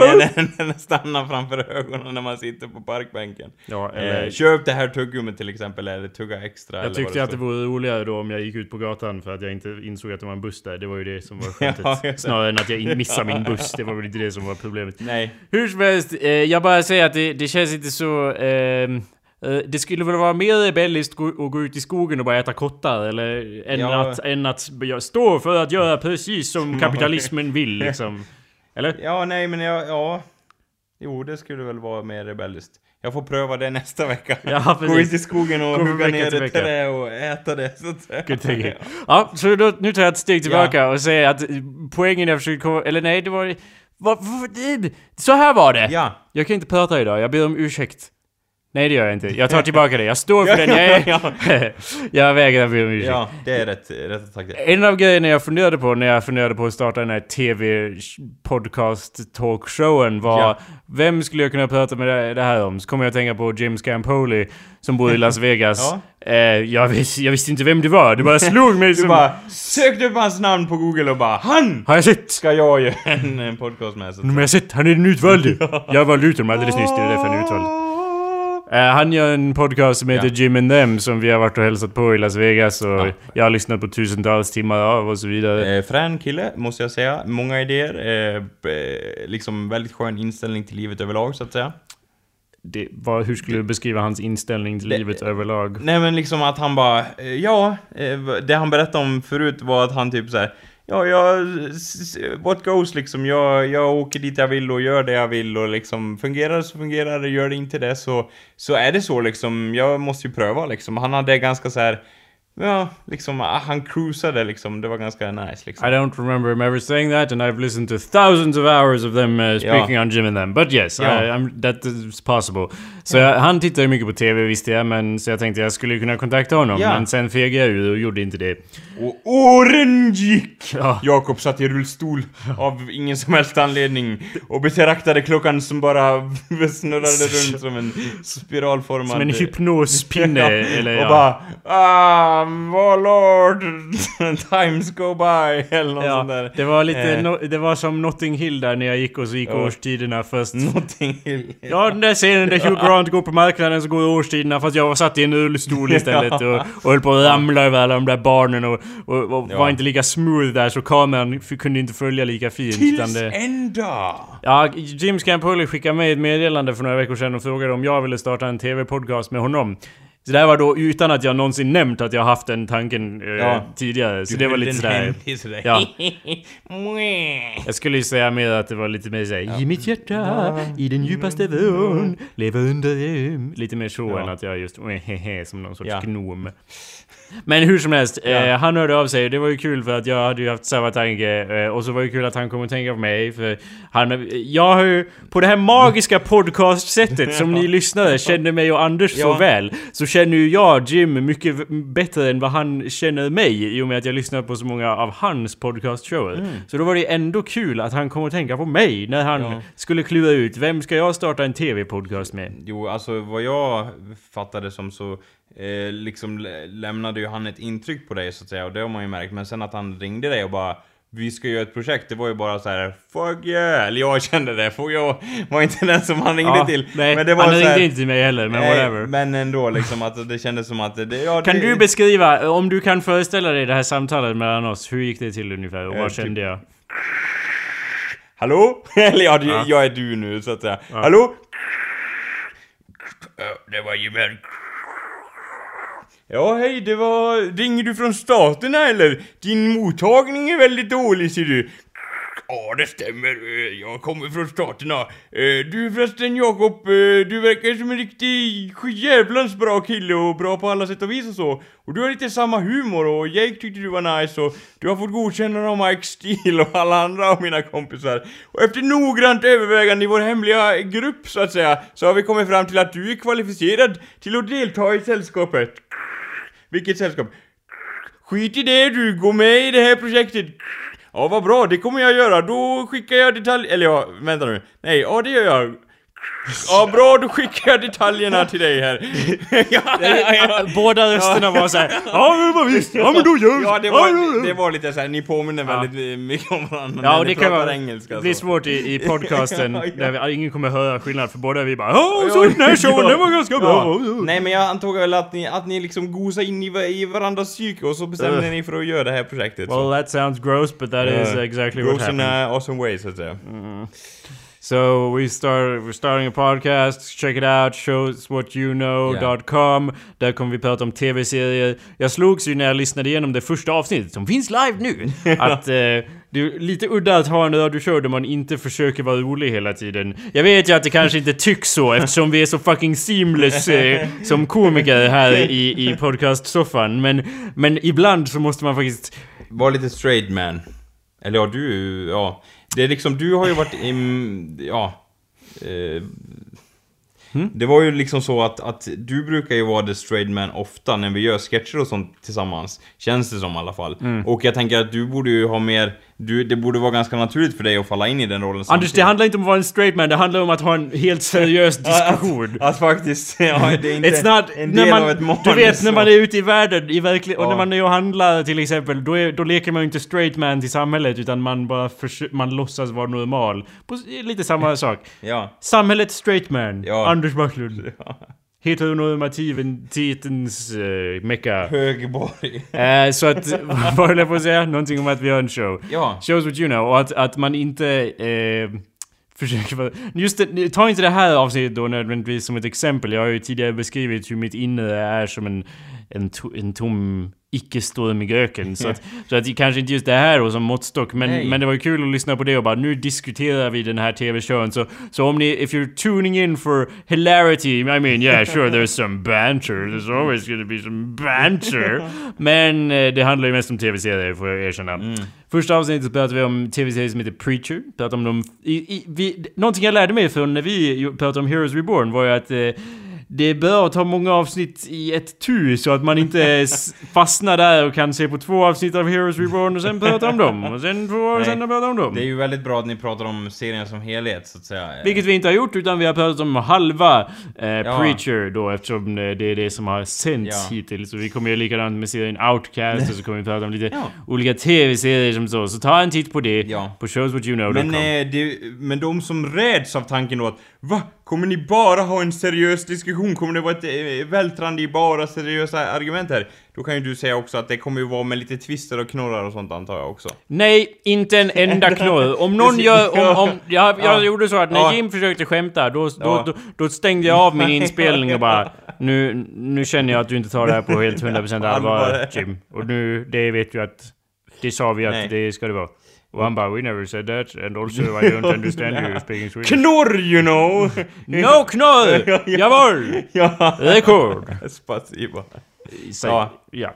när den, den stannar framför ögonen när man sitter på parkbänken. Ja, eller... Eh, köp det här tuggummit till exempel, eller tugga extra. Jag tyckte vad att det vore roligare då om jag gick ut på gatan för att jag inte insåg att det var en buss där. Det var ju det som var [laughs] skämtet. Ja, det. Snarare än att jag [laughs] missade min buss. Det var väl inte det som var problemet. Nej. Hur som helst, eh, jag bara säger att det, det känns inte så... ehm, eh, det skulle väl vara mer rebelliskt att gå ut i skogen och bara äta kottar eller än, Ja. att, än att stå för att göra precis som kapitalismen vill liksom. [laughs] Eller? Ja, nej men jag, ja... Jo, det skulle väl vara mer rebelliskt. Jag får pröva det nästa vecka. [laughs] Ja, Gå precis. ut i skogen och Gå hugga ner ett trä och äta det. Så thinking. [laughs] Ja, så då, nu tar jag ett steg tillbaka och säger att poängen jag försökte komma... Eller nej, det var... Vad, så här var det! Ja. Jag kan inte prata idag, jag ber om ursäkt. Nej det gör jag inte. Jag tar tillbaka det. Jag står för den jag [laughs] är. jag vägrar be om ursäkt. Ja, det är rätt, rätt sagt. En av grejerna jag funderade på när jag funderade på att starta den här TV-podcast talkshowen var Ja. Vem skulle jag kunna prata med det- här om? Så kommer jag att tänka på James Campoli som bor i Las Vegas. Ja. eh, jag, vis, jag visste inte vem det var, det bara slog mig [laughs] Du som... bara sökte upp hans namn på google och bara HAN! Har jag sett? Ska jag göra [laughs] en, en podcast med så Men jag har sett, han är den utvalde! Jag valde ut honom alldeles nyss, det är därför han är utvald. Eh, han gör en podcast som heter Ja. Jim and Them som vi har varit och hälsat på i Las Vegas och Ja. jag har lyssnat på tusentals timmar av och så vidare. Eh, frän kille, måste jag säga. Många idéer. Eh, b- liksom väldigt skön inställning till livet överlag, så att säga. Det, vad, hur skulle du beskriva hans inställning till Det- livet överlag? Nej men liksom att han bara, eh, ja, eh, det han berättade om förut var att han typ så här. Ja, jag... What goes liksom. Jag, jag åker dit jag vill och gör det jag vill och liksom fungerar det så fungerar det, gör det inte det så... Så är det så liksom. Jag måste ju pröva liksom. Han hade ganska så här. Ja, liksom, ah, han cruisade liksom. Det var ganska nice liksom. I don't remember him ever saying that and I've listened to thousands of hours of them uh, speaking on Jim and them. But yes, Ja. I, that is possible. Så jag, han tittar ju mycket på TV visste jag, men så jag tänkte jag skulle kunna kontakta honom. Ja. Men sen fegade jag ur och gjorde inte det. Och åren gick! Ja. Jakob satt i rullstol av ingen som helst anledning och betraktade klockan som bara snurrade runt som en spiralformad... Som en hypnospinne, [laughs] eller Och ja. bara ah, oh lord, [laughs] times go by, eller något sånt Ja, där. det var lite, Eh. no, det var som Notting Hill där när jag gick och så gick Ja. årstiderna först. [laughs] Någonting hill. Ja, den där scenen där Hugh Grant går på marknaden så går årstiderna fast jag var satt i en rullstol istället [laughs] och, och höll på att ramla över alla de där barnen och, och, och Ja. var inte lika smooth där så kameran kunde inte följa lika fint. Tills det, dag! ja, Jim Scampoli skickade mig ett meddelande för några veckor sedan och frågade om jag ville starta en TV-podcast med honom. Så det här var då utan att jag någonsin nämnt att jag haft den tanken eh, Ja. tidigare. Så Du det var lite sådär... Ja. [laughs] Jag skulle ju säga mer att det var lite mer såhär I mitt hjärta, i den djupaste vrön, lever under dem. Lite mer så Ja. än att jag just som någon sorts Ja. gnom. Men hur som helst, Ja. eh, han hörde av sig. Det var ju kul för att jag hade ju haft samma tanke. Eh, och så var det kul att han kom att tänka på mig. För han, jag har ju, på det här magiska podcastsättet som [laughs] ni lyssnare känner mig och Anders så Ja. väl. Så känner ju jag Jim mycket bättre än vad han känner mig. I och med att jag lyssnar på så många av hans podcastshower. Mm. Så då var det ändå kul att han kom att tänka på mig när han Ja. skulle klura ut vem ska jag starta en TV-podcast med? Jo, alltså vad jag fattade som så eh, liksom lä- lämnade ju han ett intryck på dig så att säga och det har man ju märkt. Men sen att han ringde dig och bara vi ska göra ett projekt, det var ju bara så här Fuck yeah! Eller jag kände det, för jag var inte den som han ringde Ja, till. Nej, men det var han ringde här, inte till mig heller, men nej, whatever. Men ändå liksom att det kändes som att det, ja, Kan det, du beskriva, om du kan föreställa dig det här samtalet mellan oss, hur gick det till ungefär och Eh, vad typ- kände jag? Hallå? [laughs] Eller ja, jag är du nu så att säga. Ja. Hallå? Ja, Det var Jimmy. Ja, hej, det var... Ringer du från staterna eller? Din mottagning är väldigt dålig ser du. Ja, det stämmer. Eh, jag kommer från staterna. Eh, du förresten Jakob, eh, du verkar som en riktig jävlans bra kille och bra på alla sätt och vis och så. Och du har lite samma humor och Jake tyckte du var nice och du har fått godkännande av Mike Steele och alla andra av mina kompisar. Och efter noggrant övervägande i vår hemliga grupp så att säga, så har vi kommit fram till att du är kvalificerad till att delta i sällskapet. Vilket sällskap? Skit i det du, gå med i det här projektet. Ja, vad bra, det kommer jag göra. Då skickar jag detalj... Eller ja, vänta nu. Nej, ja det gör jag. Ja, bra, då skickar jag detaljerna till dig här. [laughs] ja, ja, ja. Båda rösterna var såhär Ja men vad visst, ja men då gör vi Ja, det var, det var lite såhär, ni påminner väldigt mycket om varandra Ja när och ni det kan pratar vara engelska. det blir så. svårt i, i [laughs] podcasten Ja, ja. där vi, ingen kommer höra skillnad för båda vi bara Ja så den här showen, den var ganska bra! Ja. Nej men jag antog väl att ni, att ni liksom gosade in i, i varandras psyke och så bestämde Ugh. ni för att göra det här projektet. Well that sounds gross but that is Ja. exactly what Gross in happened. a awesome way så att säga. So we start, we're starting a podcast, check it out, showswhatyouknow.com. Där kommer vi prata om tv-serier. Jag slogs ju när jag lyssnade igenom det första avsnittet, som finns live nu, [laughs] att eh, det är lite udda att ha en radioshow där man inte försöker vara rolig hela tiden. Jag vet ju att det kanske inte tycks så eftersom vi är så fucking seamless eh, som komiker här i, i podcastsoffan. Men, men ibland så måste man faktiskt... Var lite straight man. Eller ja, du, ja. Det är liksom, du har ju varit i, ja. Eh, Mm. Det var ju liksom så att, att du brukar ju vara the straight man ofta när vi gör sketcher och sånt tillsammans. Känns det som i alla fall. Mm. Och jag tänker att du borde ju ha mer, du, det borde vara ganska naturligt för dig att falla in i den rollen Anders, det handlar inte om att vara en straight man, det handlar om att ha en helt seriös [laughs] diskussion. Att, att faktiskt, [laughs] ja det är inte It's not, en del man, av ett manus. Du vet när man så. är ute i världen, i verklig, och Ja. när man är och handlar till exempel, då, är, då leker man ju inte straight man till samhället utan man bara försö- man låtsas vara normal. På, lite samma [laughs] sak. Ja. Samhället straight man, Ja. Anders Backlund. Heteronormativitetens uh, mecka. Högborg. Eh, så att, [laughs] vad höll jag på att säga? Någonting om att vi har en show. Ja. Shows what you know. Och att, att man inte eh, försöker. Just det, ta inte det här avsnittet då nödvändigtvis som ett exempel. Jag har ju tidigare beskrivit hur mitt inre är som en, en, to, en tom icke-stormig öken. Så att, [laughs] så att kanske inte just det här då som måttstock. Men, Nej. men det var ju kul att lyssna på det och bara nu diskuterar vi den här TV-showen. Så, så om ni, if you're tuning in for hilarity, I mean yeah sure there's some banter. There's always gonna be some banter. [laughs] Men eh, det handlar ju mest om TV-serier får jag erkänna. Mm. Första avsnittet pratade vi om tv-serier som heter Preacher. Pratade om dem... I, i, vi, någonting jag lärde mig från när vi pratade om Heroes Reborn var ju att eh, det att ha många avsnitt i ett tu så att man inte [laughs] fastnar där och kan se på två avsnitt av Heroes Reborn och sen prata om dem. Och sen två och sen prata om dem. Det är ju väldigt bra att ni pratar om serien som helhet så att säga. Vilket vi inte har gjort utan vi har pratat om halva eh, Ja. Preacher då eftersom eh, det är det som har sänts Ja. hittills. Så vi kommer göra likadant med serien Outcast och så kommer vi prata om lite [laughs] Ja. olika tv-serier som så. Så ta en titt på det Ja. på showswhatyouknow.com. Men, eh, det, men de som räds av tanken då att Va? Kommer ni bara ha en seriös diskussion? Kommer det vara ett eh, vältrande i bara seriösa argument här? Då kan ju du säga också att det kommer ju vara med lite twister och knorrar och sånt antar jag också. Nej, inte en enda knorr. [laughs] Om någon gör... Om, om, jag jag Ja. gjorde så att när. Jim försökte skämta, då, då, då, då stängde jag av min inspelning och bara nu, nu känner jag att du inte tar det här på helt 100% [laughs] allvar Allvar. Jim. Och nu, det vet du att... Det sa vi att Nej. det ska det vara. Och han bara 'We never said that' and also I don't [laughs] understand you speaking Swedish. Knorr you know! [laughs] No knorr! [laughs] Jawohl! ja. Rekord! Spasiba. Säg, Ja. ja.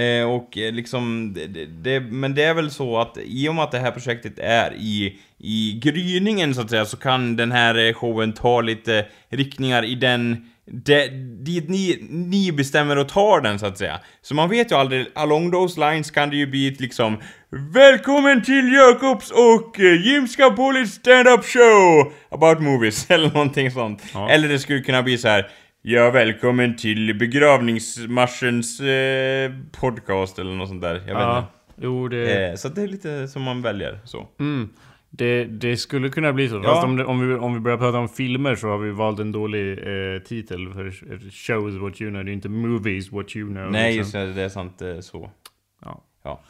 Eh, och eh, liksom, det, det, det, men det är väl så att i och med att det här projektet är i, i gryningen så att säga, så kan den här eh, showen ta lite riktningar i den, det, dit ni, ni bestämmer att ta den så att säga. Så man vet ju aldrig, along those lines kan det ju bli ett liksom Välkommen till Jakobs och eh, Jim Scapolis stand-up show about movies, [laughs] eller någonting sånt. Ja. Eller det skulle kunna bli så här. Ja, välkommen till begravningsmarschens eh, podcast eller något sånt där. Jag vet ja. inte. Jo, det... Eh, så det är lite som man väljer, så. Mm. Det, det skulle kunna bli så. Ja. Fast om, det, om, vi, om vi börjar prata om filmer så har vi valt en dålig eh, titel för shows what you know. Det är inte movies what you know. Nej, liksom. just det, det är sant, eh, så. Ja. Ja.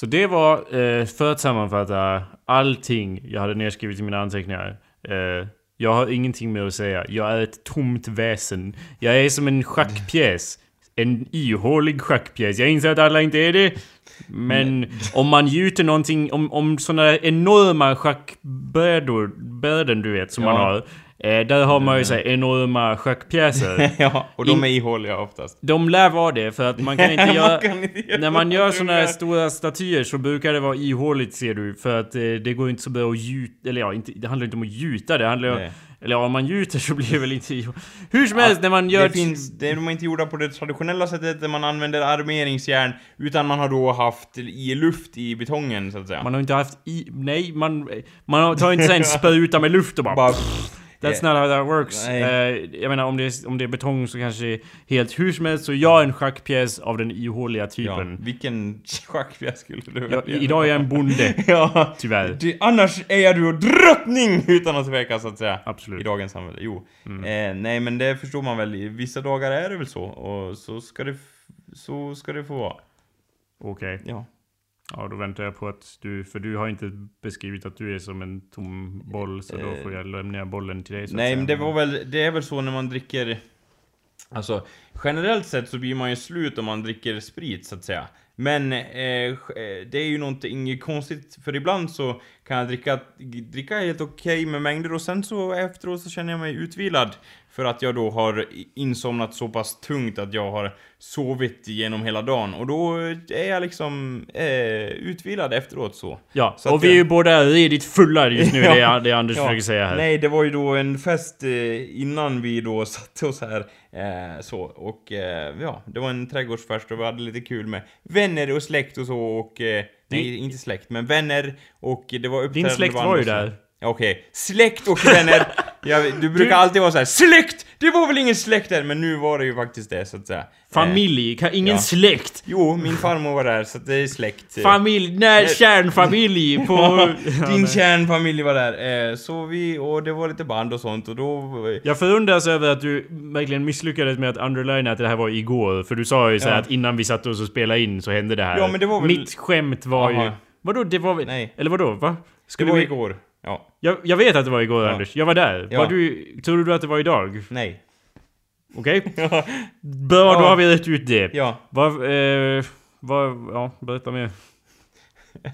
Så det var, eh, för att sammanfatta, allting jag hade nedskrivet i mina anteckningar. Eh, jag har ingenting mer att säga. Jag är ett tomt väsen. Jag är som en schackpjäs. En ihålig schackpjäs. Jag inser att alla inte är det. Men om man gjuter någonting, om, om sådana enorma schackbrädor, bräden du vet, som man Ja. har. Eh, där har man ju så här enorma schackpjäser. [laughs] ja, och de är ihåliga oftast. De lär vara det, för att man kan inte [laughs] göra... Man inte göra När man gör såna här stora statyer så brukar det vara ihåligt ser du. För att eh, det går inte så bra att gjuta... Eller ja, inte, det handlar inte om att gjuta. Det handlar om... Nej. Eller ja, om man gjuter så blir det väl inte. Hur som helst, när man gör... Det finns, det är de inte gjorda på det traditionella sättet där man använder armeringsjärn, utan man har då haft i luft i betongen, så att säga. Man har inte haft i... Nej, man... Man tar inte så en [laughs] spruta med luft och bara... Bara, That's not how that works. Eh, jag menar, om det, är, om det är betong så kanske det är helt hur som helst. Så jag är en schackpjäs av den ihåliga ja, typen. vilken [laughs] schackpjäs skulle du Jag, välja? idag är jag en bonde, [laughs] Ja, tyvärr. du, annars är jag du drottning [laughs] utan att tveka så att säga. Absolut. I dagens samhälle, jo. Mm. Eh, nej men det förstår man väl, vissa dagar är det väl så. Och så ska det, så ska det få vara. Okej. Ja. Ja, då väntar jag på att du... För du har inte beskrivit att du är som en tom boll, så då får jag lämna bollen till dig. Nej men det var väl, det är väl så när man dricker Alltså, generellt sett så blir man ju slut om man dricker sprit så att säga. Men eh, eh, det är ju någonting konstigt, för ibland så kan jag dricka, dricka helt okej med mängder och sen så efteråt så känner jag mig utvilad. För att jag då har insomnat så pass tungt att jag har sovit genom hela dagen. Och då är jag liksom eh, utvilad efteråt så. Ja, Så och vi är jag- ju båda redigt fulla just nu, [laughs] Ja, det, är, det Anders Ja, försöker säga här. Nej, det var ju då en fest eh, innan vi då [laughs] satte oss här. Eh, så, och eh, ja, det var en trädgårdsfest och vi hade lite kul med vänner och släkt och så och... Nej, inte släkt, men vänner och det var uppträdande släkt band var ju där. Okej, släkt och vänner. Ja, du brukar alltid vara så här: SLÄKT! Det var väl ingen släkt där, men nu var det ju faktiskt det så att säga. Eh, Familj, kan, ingen ja. släkt. jo, min farmor var där, så det är släkt. Familj, när, Eh, kärnfamilj på... [laughs] Ja, din nej. kärnfamilj var där. Eh, så vi, och det var lite band och sånt och då... Jag förundras över att du verkligen misslyckades med att underlina att det här var igår. För du sa ju så här Ja. att innan vi satte oss och spelade in så hände det här. Ja, men det var väl- Mitt skämt var ju... Jaha. Vadå, det var väl... Nej. Eller vadå, va? Det Skulle var vi... igår. Ja. Jag, jag vet att det var igår Ja. Anders, jag var där. Ja. Var du... Tror du att det var idag? Nej. Okej? Bra, [laughs] då Ja. har vi rätt ut det. Ja. Vad... Eh, vad... Ja, berätta mer. [laughs]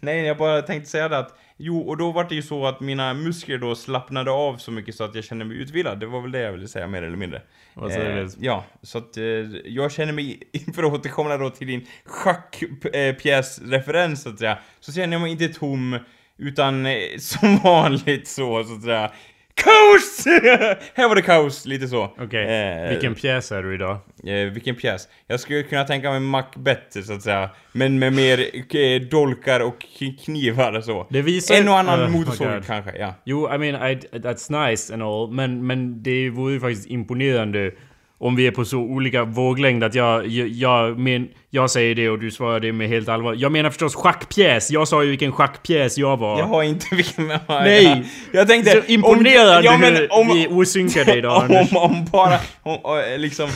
Nej, jag bara tänkte säga det att... Jo, och då var det ju så att mina muskler då slappnade av så mycket så att jag kände mig utvilad. Det var väl det jag ville säga mer eller mindre. Vad säger Eh, du? ja, så att eh, jag känner mig, [laughs] för att återkomma då till din schackpjäsreferens så att säga, så känner jag mig inte tom, utan eh, [laughs] som vanligt så, så att säga. Kaos! [laughs] Här var det kaos, lite så. Okej, Eh, vilken pjäs är du idag? Eh, vilken pjäs? Jag skulle kunna tänka mig Macbeth så att säga. Men med mer eh, dolkar och knivar och så. Det visar... En och annan Oh, motorsåg God. kanske, ja. Jo, I mean, I, that's nice and all, men, men det vore ju faktiskt imponerande om vi är på så olika våglängd att jag, jag, jag, men, jag säger det och du svarar det med helt allvar. Jag menar förstås schackpjäs! Jag sa ju vilken schackpjäs jag var. Jag har inte [laughs] vilken... Nej! Jag tänkte... så imponerande ja, men hur om, vi är osynkade idag, Anders. om, om bara... Om, om, liksom...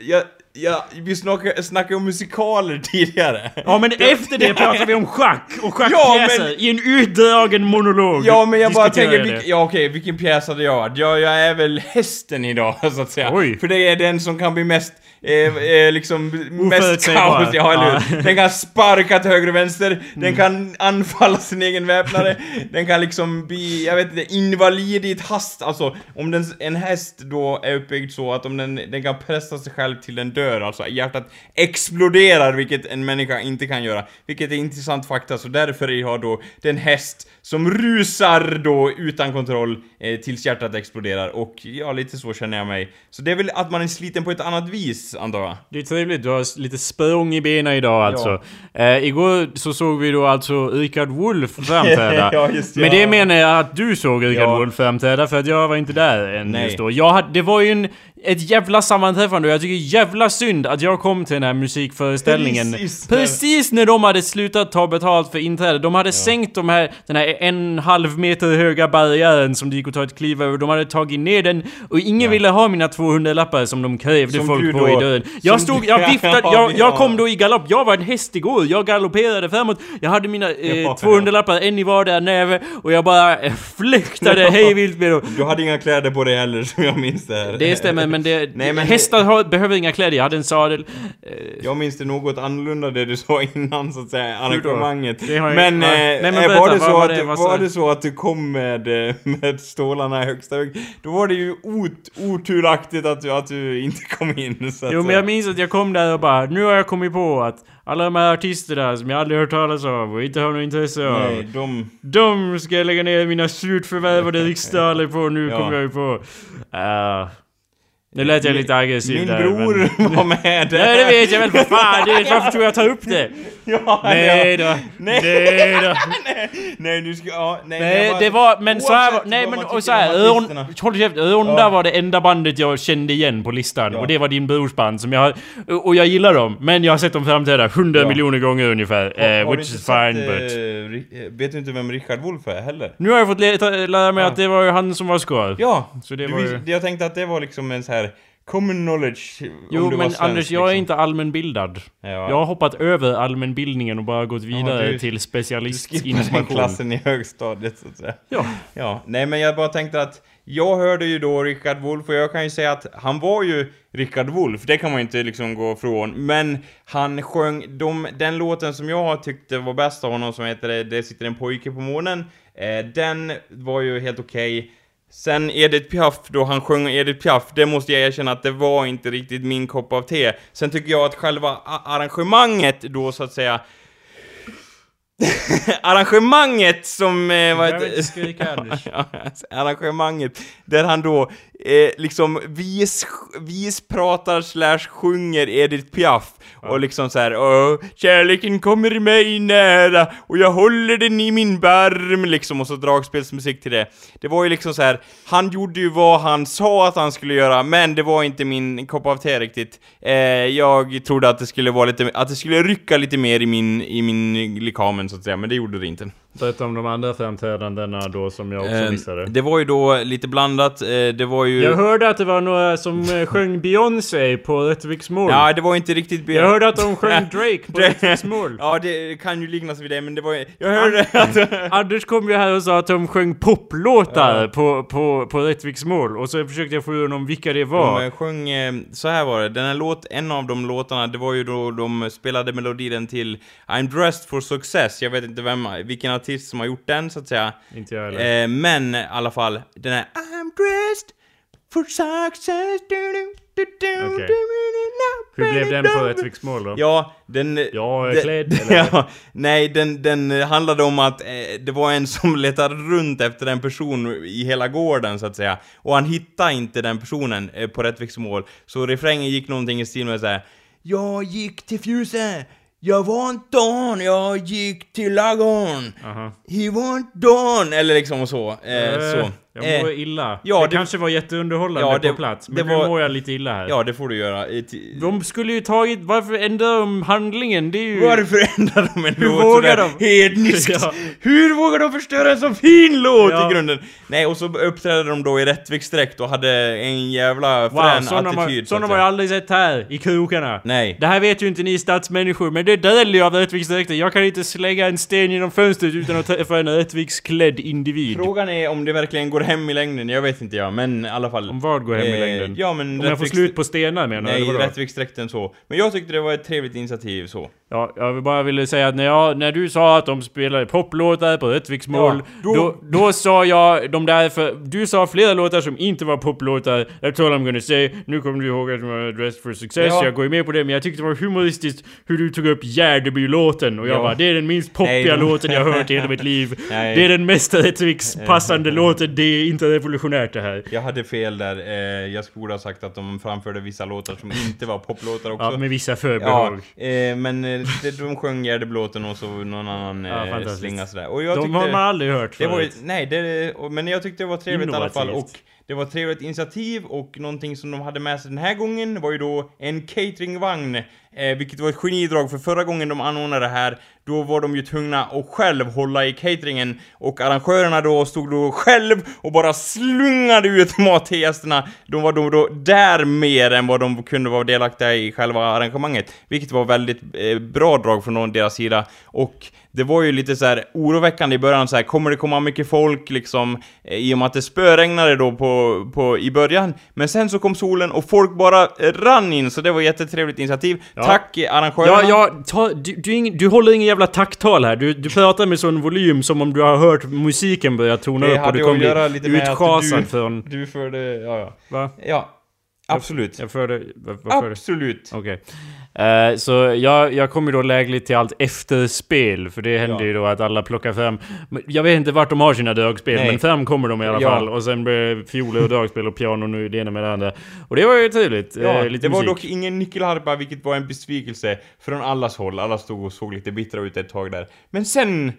Jag, Ja, vi snackade, snackade om musikaler [laughs] tidigare. Ja men efter det pratar vi om schack och [laughs] Ja, schackpjäser men- i en utdragen monolog. Ja men jag bara tänker, vilk, ja okej, vilken pjäs hade jag varit? Ja, jag är väl hästen idag [laughs] så att säga. Oj. För det är den som kan bli mest, eh, eh, liksom, mest kaos, ja eller Ja. hur? Den kan sparka till höger och vänster, den kan anfalla sin egen väpnare, den kan liksom bli, jag vet inte, invalid i ett hast, alltså om den, en häst då är uppbyggd så att om den, den kan pressa sig själv till den dör, alltså. Hjärtat exploderar, vilket en människa inte kan göra, vilket är intressant fakta, så därför har jag då den häst som rusar då utan kontroll eh, tills hjärtat exploderar och ja, lite så känner jag mig. Så det är väl att man är sliten på ett annat vis, antar jag. Det är trevligt, du har lite språng i benen idag alltså. Eh, igår så såg vi då alltså Richard Wolff framträda. [laughs] Ja, just det, Men det ja. menar jag att du såg Richard Ja. Wolff framträda för att jag var inte där än Nej. just då. Jag hade, det var ju en, ett jävla sammanträffande och jag tycker jävla synd att jag kom till den här musikföreställningen Precis precis, när- de hade slutat ta betalt för inträde. De hade sänkt de här, den här en halv meter höga barriären som det gick att ta ett kliv över. De hade tagit ner den och ingen ville ha mina 200 lappar som de krävde Som folk på i dörren. Jag stod, jag viftade, Ja, jag, jag ja. kom då i galopp. Jag var en häst igår. Jag galopperade framåt. Jag hade mina eh, Ja, 200 lappar, en i vardera näve och jag bara eh, flyktade [laughs] hej vilt med dem. Du hade inga kläder på dig heller, som jag minns det här. Det stämmer, men, det, Nej, men- hästar har, behöver inga kläder. Jag hade en sadel. Eh, Jag minns det något annorlunda det du sa innan så att säga, arrangemanget. Men, ja. eh, Nej, men berätta, var, det så att, det? det, Vad var det så att du kom med, eh, med stålarna i högsta hög, då var det ju ot, oturaktigt att du, att du inte kom in. Så att, Jo men jag minns att jag kom där och bara Nu har jag kommit på att alla de här artisterna som jag aldrig hört talas av och inte har något intresse av Nej, de... De ska jag lägga ner mina surt förvärvade [laughs] riksdaler på, nu Ja. kommer jag ju på. Uh, nu lät jag lite aggressiv Min där, bror men... [laughs] var med där. Nej det vet jag väl för fan, det [laughs] varför tror jag tar upp det? [laughs] Ja, Nej då, Nej. nej då. Nej, du ska... Ja, nej, Nej jag bara- det var, men så här, var- nej men och så här, Örn, håll käft, Örnda Ja. var det enda bandet jag kände igen på listan Ja. och det var din brors band som jag och jag gillar dem, men jag har sett dem framträda hundra Ja. miljoner gånger ungefär, Har- eh, har which is sett, fine but... eh, Ri- eh, Vet du inte vem Richard Wolff är heller? Nu har jag fått lära mig Ja. att det var ju han som var skar. Ja, Så det du, var ju- jag tänkte att det var liksom en så här common knowledge Jo du men svensk, Anders, jag är liksom. inte allmänbildad. Ja. Jag har hoppat över allmänbildningen och bara gått vidare du- till Du den specialistinformation. [laughs] klassen i högstadiet så att säga. Ja. Ja, nej men jag bara tänkte att jag hörde ju då Richard Wolff och jag kan ju säga att han var ju Richard Wolff, det kan man ju inte liksom gå ifrån. Men han sjöng de, den låten som jag tyckte var bäst av honom som heter Det sitter en pojke på månen. Eh, den var ju helt okej. Sen Edith Piaf, då han sjöng Edith Piaf, det måste jag erkänna att det var inte riktigt min kopp av te. Sen tycker jag att själva arrangemanget då så att säga [laughs] arrangemanget som... Eh, vad heter- [laughs] arrangemanget där han då eh, liksom vis, vispratar slash sjunger Edith Piaf och liksom så här Åh, kärleken kommer mig nära och jag håller den i min barm liksom och så dragspelsmusik till det. Det var ju liksom så här han gjorde ju vad han sa att han skulle göra men det var inte min kopp av te riktigt. Eh, jag trodde att det skulle vara lite, att det skulle rycka lite mer i min, i min likamen så att säga, men det gjorde det inte. Berätta om de andra framträdandena då som jag också Eh, missade. det var ju då lite blandat, eh, det var ju... Jag hörde att det var några som eh, sjöng Beyoncé på Rättviksmål. Ja, det var inte riktigt... Jag hörde att de sjöng Drake på [laughs] Rättviksmål. Ja, det kan ju liknas vid det, men det var ju... Jag hörde att... Anders kom ju här och sa att de sjöng poplåtar på, på, på Rättviksmål och så försökte jag få ur honom vilka det var. De sjöng, så här var det, den här låt, en av de låtarna, det var ju då de spelade melodin till I'm dressed for success, jag vet inte vem, vilken artist som har gjort den så att säga. Inte jag heller. Eh, men i alla fall, den här I'm dressed for success du, du, du, du, Hur blev den på Rättviksmål då? Ja, den... Jag är klädd, [laughs] eller? ja, nej, den, den handlade om att eh, det var en som letade runt efter en person i hela gården, så att säga. Och han hittade inte den personen eh, på Rättviksmål. Så refrängen gick någonting i stil med så här. Jag gick till Fjuse, jag var inte don, jag gick till lagon. He want don, eller liksom och så. Eh, Eh. så. Jag mår Eh, illa. ja, det, det- kanske var jätteunderhållande Ja, det- på plats, men det nu var- mår jag lite illa här. Ja, det får du göra. De skulle ju tagit... Varför ändrar de handlingen? Det är ju... Varför ändrar de en Hur låt [laughs] vågar sådär de? hedniskt? Ja. Hur vågar de förstöra en så fin låt Ja. i grunden? Nej, och så uppträdde de då i Rättviksdräkt och hade en jävla Wow, frän sådana har, attityd. så att såna har jag aldrig sett här, i krokarna. Nej. Det här vet ju inte ni stadsmänniskor, men det döljer jag av Rättviksdräkten. Jag kan inte slänga en sten genom fönstret utan att träffa en Rättviksklädd individ. Frågan är om det verkligen går hem i längden, jag vet inte jag, men i alla fall. Om vad går hem i Eh, längden? Ja, men Om jag får slut på stenar menar du? Nej? Rättviksdräkten så. Men jag tyckte det var ett trevligt initiativ så. Ja, jag vill bara ville säga att när, jag, när du sa att de spelade poplåtar på Rättviksmål, Ja, då... då- Då, sa jag de där för... Du sa flera låtar som inte var poplåtar. That's all I'm gonna say. Nu kommer du ihåg att de var Dressed for Success, Ja. jag går ju med på det, men jag tyckte det var humoristiskt hur du tog upp Gärdeby-låten och jag Ja. bara det är den minst poppiga de- låten jag hört i hela mitt liv. [laughs] Nej. Det är den mest Rättviks-passande låten, det är inte revolutionärt det här. Jag hade fel där, eh, jag skulle ha sagt att de framförde vissa låtar som inte var poplåtar också. Ja, med vissa Ja, förbehåll. eh, men eh, det, de sjöng Gärdeblåten och så någon annan Ja, eh, slinga sådär. Och jag De tyckte, har man aldrig hört det var, förut. Nej, det, men jag tyckte det var trevligt i alla fall. Och Innovativt. det var ett trevligt initiativ och någonting som de hade med sig den här gången var ju då en cateringvagn. Eh, vilket var ett genidrag för förra gången de anordnade det här, då var de ju tvungna att själv hålla i cateringen och arrangörerna då stod då själv och bara slungade ut [laughs] mat till gästerna. De var då, då där mer än vad de kunde vara delaktiga i själva arrangemanget, vilket var väldigt eh, bra drag från någon deras sida. Och det var ju lite så här oroväckande i början så här, kommer det komma mycket folk liksom eh, i och med att det spöregnade då på, på i början. Men sen så kom solen och folk bara rann in så det var ett jättetrevligt initiativ. Ja. Tack eh, arrangörerna. Ja, ja, ta, du, du, ing- du håller ingen jävla tacktal här. Du, du pratar med sån volym som om du har hört musiken börja tona Det upp och du kommer göra bli lite utschasad från... Du förde, ja ja. Va? Ja, absolut. Jag förde... Vad förde? Absolut. Okej. Eh, så jag, jag kommer då lägligt till allt efterspel, för det händer Ja. ju då att alla plockar fram... Jag vet inte vart de har sina dragspel, Nej. men fram kommer de i alla Ja. fall. Och sen blir fioler och dragspel och piano nu det ena med det andra. Och det var ju trevligt. Ja, eh, lite det var musik. dock ingen nyckelharpa, vilket var en besvikelse från allas håll. Alla stod och såg lite bittra ut ett tag där. Men sen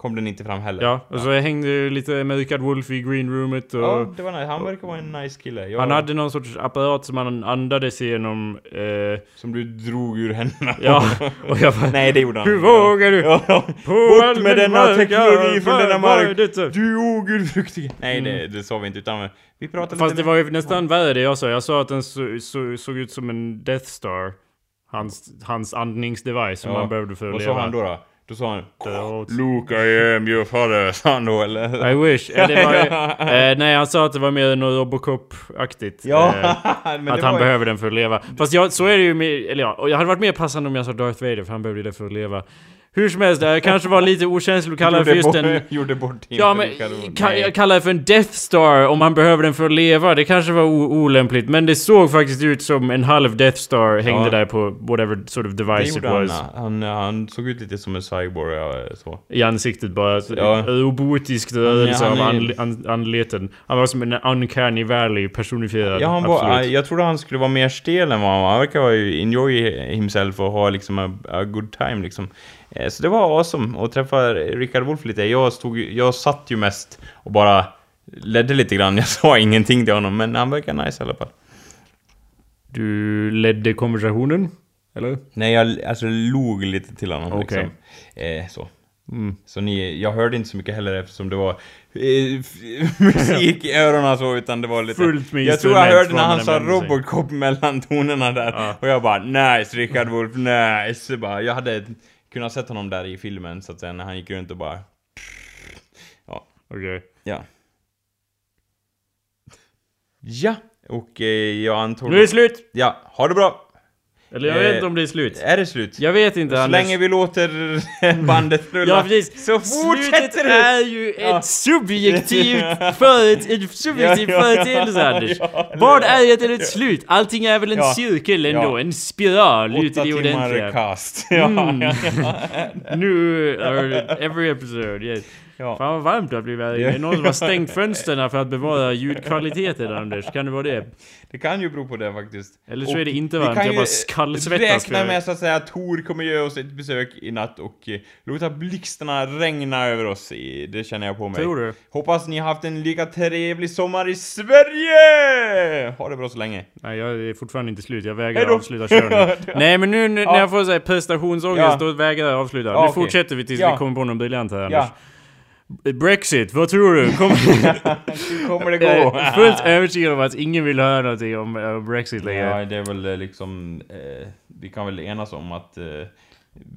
kom den inte fram heller. Ja, och så hängde ju lite Amerikad Wolf i greenroomet och... Ja, det var nice. Han verkar vara en nice kille. Jag, Han hade någon sorts apparat som han andades genom... Eh, Som du drog ur händerna på. ja, och jag bara... Nej, det gjorde han Hur vågar du? Ja, Bort med denna teknologi från vad- denna vad mark! Du ogudfruktige! Nej, det, Mm. det sa vi inte, utan vi pratade Fast lite det var ju nästan värre det jag sa. Jag sa att den så, så, såg ut som en Death Star. Hans, hans andningsdevice som Ja. han behövde för att Vad leva. sa han då? då? Då sa han. Luke, I am your father, sa han då eller? I wish. Eh, det var, ju- [laughs] eh, nej, han sa att det var mer något Robocop-aktigt. Ja, Eh, [laughs] att han ju- behöver den för att leva. Fast jag, så är det ju med, eller ja, och jag hade varit mer passande om jag sa Darth Vader för han behövde det för att leva. Hur som helst, det kanske var lite okänsligt att kalla det för just en... Gjorde bort Ja men, kan, jag kallar det för en Death Star om man behöver den för att leva. Det kanske var olämpligt, men det såg faktiskt ut som en halv Death Star hängde Ja. där på whatever sort of Det device it gjorde han, was. han, han såg ut lite som en cyborg, ja, så. I ansiktet bara. Ja. Robotisk rörelse han av an, anleten. Han var som en uncanny valley personifierad. Ja, han var, jag trodde han skulle vara mer stel än vad han var. Han verkar enjoy himself och ha liksom a, a good time liksom. Eh, Så det var awesome att träffa Richard Wolff lite. Jag, stod, jag satt ju mest och bara ledde lite grann. [laughs] Jag sa ingenting till honom, men han verkar nice i alla fall. Du ledde konversationen? Eller? Nej, jag alltså log lite till honom Okej. liksom. Eh, så. Mm. Så ni, jag hörde inte så mycket heller eftersom det var eh, [laughs] musik i öronen så, utan det var lite... Fullt med jag tror jag hörde när han sa. Robocop mellan tonerna där. Ja. Och jag bara nice, Richard Wolff, nice. Bara, jag hade kunnat sett honom där i filmen så att säga, när han gick runt och bara... Okej. Ja. Ja, och eh, jag antog... Nu är det slut! Ja, ha det bra! Eller jag Eh, vet inte om det är slut. Är det slut? Jag vet inte Så Anders. länge vi låter [laughs] bandet rulla Ja precis. så Slutet fortsätter det! är ju Ja. [laughs] ett subjektivt föret, en subjektiv Ja, företeelse Anders. Vad är ett, ett slut? Allting är väl en cirkel ändå? En spiral ut i Åtta det timmar ordentliga. cast. [laughs] Ja, Mm. ja, ja. Nu, or every episode, yes. Ja. Fan vad varmt det har blivit här inne. Är det någon som har stängt [laughs] fönstren för att bevara ljudkvaliteten Anders? Kan det vara det? Det kan ju bero på det faktiskt. Eller så Och är det inte vi varmt, kan jag bara skallsvettas räkna för- med så att säga att Tor kommer göra oss ett besök i natt och eh, låta blixtarna regna över oss. I, det känner jag på mig. Tror du? Hoppas ni har haft en lika trevlig sommar i Sverige! Ha det bra så länge. Nej, jag är fortfarande inte slut. Jag vägrar Hejdå. avsluta nu. [laughs] Nej, men nu, när jag får så här prestationsångest, Ja. då vägrar jag avsluta. Ja, nu okej. fortsätter vi tills Ja. vi kommer på någon briljant här, Anders. Ja, Brexit, vad tror du? Kom... [laughs] hur kommer det jag gå? är fullt övertygad om att ingen vill höra någonting om Brexit längre. Ja, det är väl eh, liksom... Eh, vi kan väl enas om att eh,